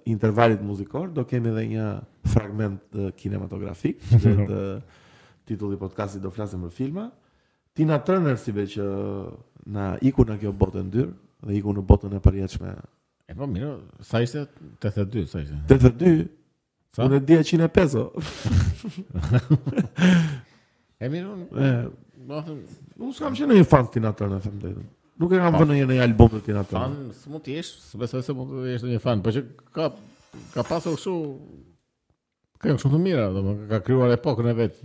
intervalit muzikor, do kemi edhe një fragment kinematografik që te titulli i podcastit do flasim për filma. Tina Turner si be që na iku nga kjo botë e ndyrë dhe iku në botën e përjetshme. E po mirë, sa ishte 82, sa ishte? 82 Sa? Unë e dija 105 peso. e mirë unë... E, më thëm... Unë s'kam qenë ndonjë fan i Tina Turner, them të drejtën. Nuk e kam vënë ndonjë album të Tina Turner. Fan, s'mund të jesh, s'besoj se mund të jesh ndonjë fan, por po që ka, ka pasur kështu... Ka shumë të mira, domethënë ka krijuar epokën e vet.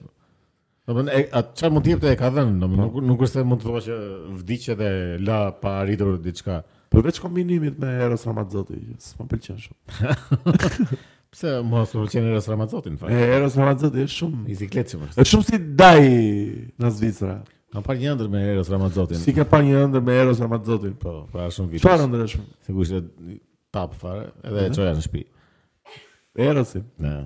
Domethënë atë çfarë mund të jepte e ka dhënë, domethënë po. nuk nuk është se mund të thuash që vdiq edhe la pa arritur diçka. Po përveç kombinimit me Eros Ramazzotti, s'më pëlqen shumë. Pse më s'pëlqen Eros Ramazzotti në fakt? E Eros Ramazzotti është shumë i sikletshëm. Është shumë si daja në Zvicër. Kam parë një ëndërr me Eros Ramazzotin. Si ke parë një ëndërr me Eros Ramazzotin? Po, para shumë vitesh. Çfarë ëndrre? Ishte? Sigurisht ishte tapë fare, edhe e mhm. çoja në shtëpi. Erosin. Ja.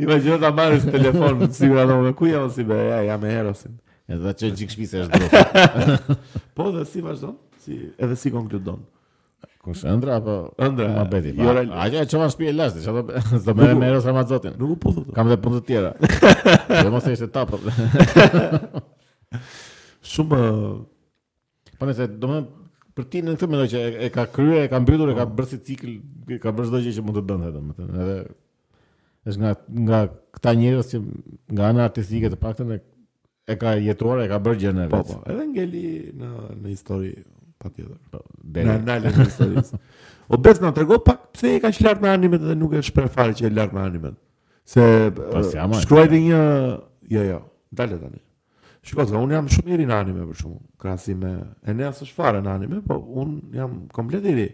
Imagjino të marrësh në telefon, më të sigur ato, me ku jam si be, ja, ja me Erosin. Edhe ta çoj një çikë në shpi se është tapë. po dhe si vazhdon, si, edhe si konkludon. Kush ëndrra apo ëndrra ma beti. Jo, e çova në shtëpi e lashë, çfarë do bëja me Eros Ramazzottin. Nuk po thotë. Kam edhe punë të tjera. Jo mos ishte tapë. Shumë Po nëse, domethënë për Tinë, këtë mendoj që e, e ka kryer, e ka mbytur, e ka po. bërë si cikël, e ka bërë çdo gjë që mund të bënte domethënë. Edhe është nga nga këta njerëz që nga ana artistike të paktën e, e ka jetuar, e ka bërë gjënë vetë. Po, po, edhe ngeli në në histori patjetër. Po, në analizën e historisë. O bes na trego pak pse e ke lart me animet dhe nuk e shpreh fare që e ke lart me animet. Se shkruajti dhe një jo jo, dale tani. Shiko, dhe unë jam shumë i ri në anime, për shembull, krahasim me... Enea s'është fare në anime, po unë jam komplet i ri.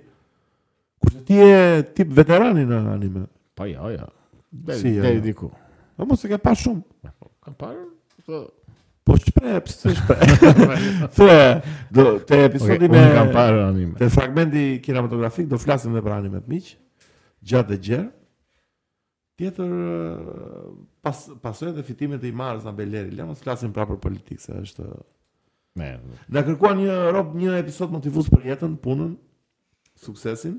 Kurse ti je tip veterani në anime. Pa, po, ja, ja. Deri, si, ja, deri diku. Po, mos e ke pa shumë. Kam parë, po... Po shpreh, pse s'e shpreh? Thë, do te episodi okay, me kam parë anime. Te fragmenti kinematografik do flasim edhe për animet miq. Gjatë dhe gjerë. Tjetër pas pasojë dhe fitimet e Himarës nga Beleri, le të mos flasim prapë për politikë, se është Ne. Na kërkoi një rob një episod motivues për jetën, punën, suksesin.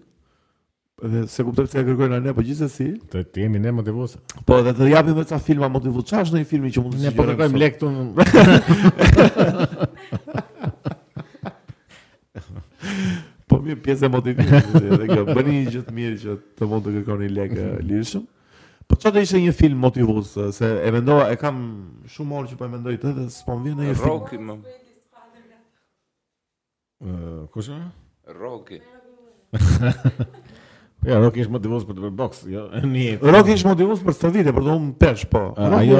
Dhe se kuptoj pse e kërkojnë ne, po gjithsesi. Të, të jemi ne motivues. Po dhe të japim vetë ca filma motivues. Çfarë është një filmi që mund të Ne po kërkojmë lek këtu. Po mirë pjesë e motivimit, edhe kjo bëni një gjë të mirë që të mund të kërkoni lekë mhm. lirshëm. Po çfarë ishte një film motivues se e mendova e kam shumë orë që po e mendoj të dhe s'po më vjen ndonjë film. Rocky më. Ëh, kush është? Rocky. Po jo, Rocky është motivues për të bërë boks, jo. Rocky është motivues për stërvitje, për të humbur peshë, po. Ajo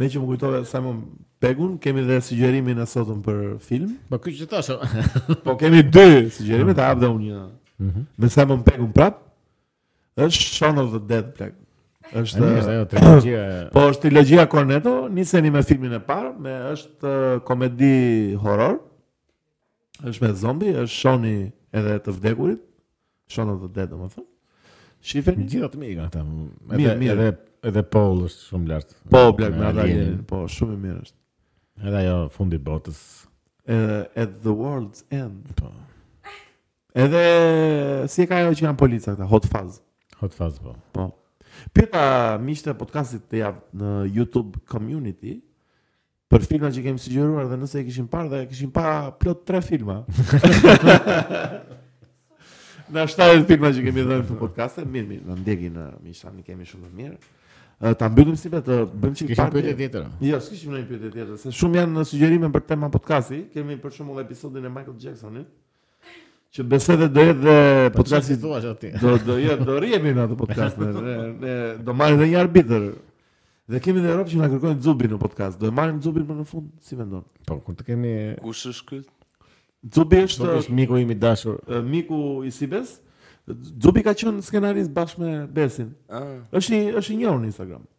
Meqë më kujtove Simon Pegun, kemi dhe sugjerimin e sotëm për film. Po ky që thashë. po kemi dy sugjerime, ta jap dhe unë një. Mm -hmm. Me Simon Pegun prapë. Është Shaun of the Dead plak. Është është ajo trilogjia. po është trilogjia Cornetto, niseni me filmin e parë, me është uh, komedi horror. Është me zombi, është Shoni edhe të vdekurit. Shaun of the Dead, domethënë. Shifeni gjithë të mira këta. Edhe mirë. edhe edhe Paul është shumë lart. Po, Black Mirror, po, shumë i mirë është. Edhe ajo fundi i botës. Edhe at the world's end. Po. Edhe si e ka ajo që janë polica këta, Hot Fuzz. Hot Fuzz po. Po. Pyeta miqtë e podcastit këtë javë në YouTube community. Për filma që kemi sugjeruar dhe nëse i kishin parë dhe kishin parë plot tre filma. Nga shtatë filma që kemi dhënë në podcast, mirë, mirë, na ndjekin miqtë tanë, i kemi shumë të mirë. Ta mbyllim si vetë, bëjmë çik parë. Kishim tjetër. Jo, s'kishim ndonjë pyetje tjetër, se shumë janë sugjerime për tema podcasti. Kemi për shembull episodin e Michael Jacksonit. Që besoj se do jetë dhe po podcasti thua ti. Do do jetë do rrihemi në atë podcast. Ne, ne do marrim dhe një arbitër. Dhe kemi në Europë që na kërkojnë Zubin në podcast. Do e marrim Zubin më në fund, si mendon? Po, kur të kemi... Kush është ky? Zubi është, Zubi është miku im i dashur. Miku i Sibes. Zubi ka qenë skenarist bashkë me Besin. Ah. Është i, është i njohur në Instagram.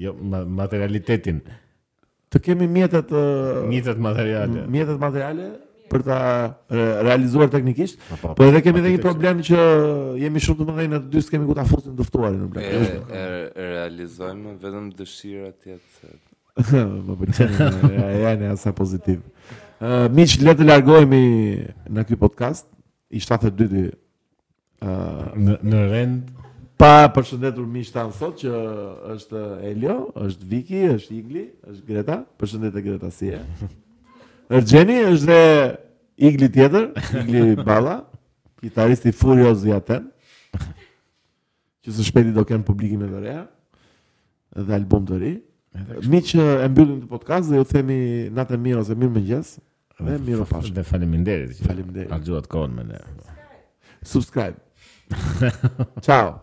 Jo, ma materialitetin. Të kemi mjetet uh, mjetet materiale. Mjetet materiale për ta realizuar teknikisht. Po, po, po, po edhe kemi edhe një problem që jemi shumë të mëdhenj ne të dy s'kemi ku ta fusim të ftuarin në plan. E, realizojmë vetëm dëshirat jetë. Më pëlqen. Ja, ja, ne sa pozitiv. Ë, uh, miq, le të largohemi nga ky podcast. I 72-ti në në rend pa përshëndetur miqtë tanë sot që është Elio, është Viki, është Igli, është Greta, përshëndetje Greta si je. Është Xheni, është dhe Igli tjetër, Igli Balla, kitaristi furioz i Aten. Që së shpejti do kenë publikime të reja dhe album të ri. Miq, e mbyllim këtë podcast dhe ju themi natë e mirë ose mirë mëngjes dhe mirupafshim. Dhe faleminderit. Faleminderit. Që kaluat kohën me ne. Subscribe. Ciao.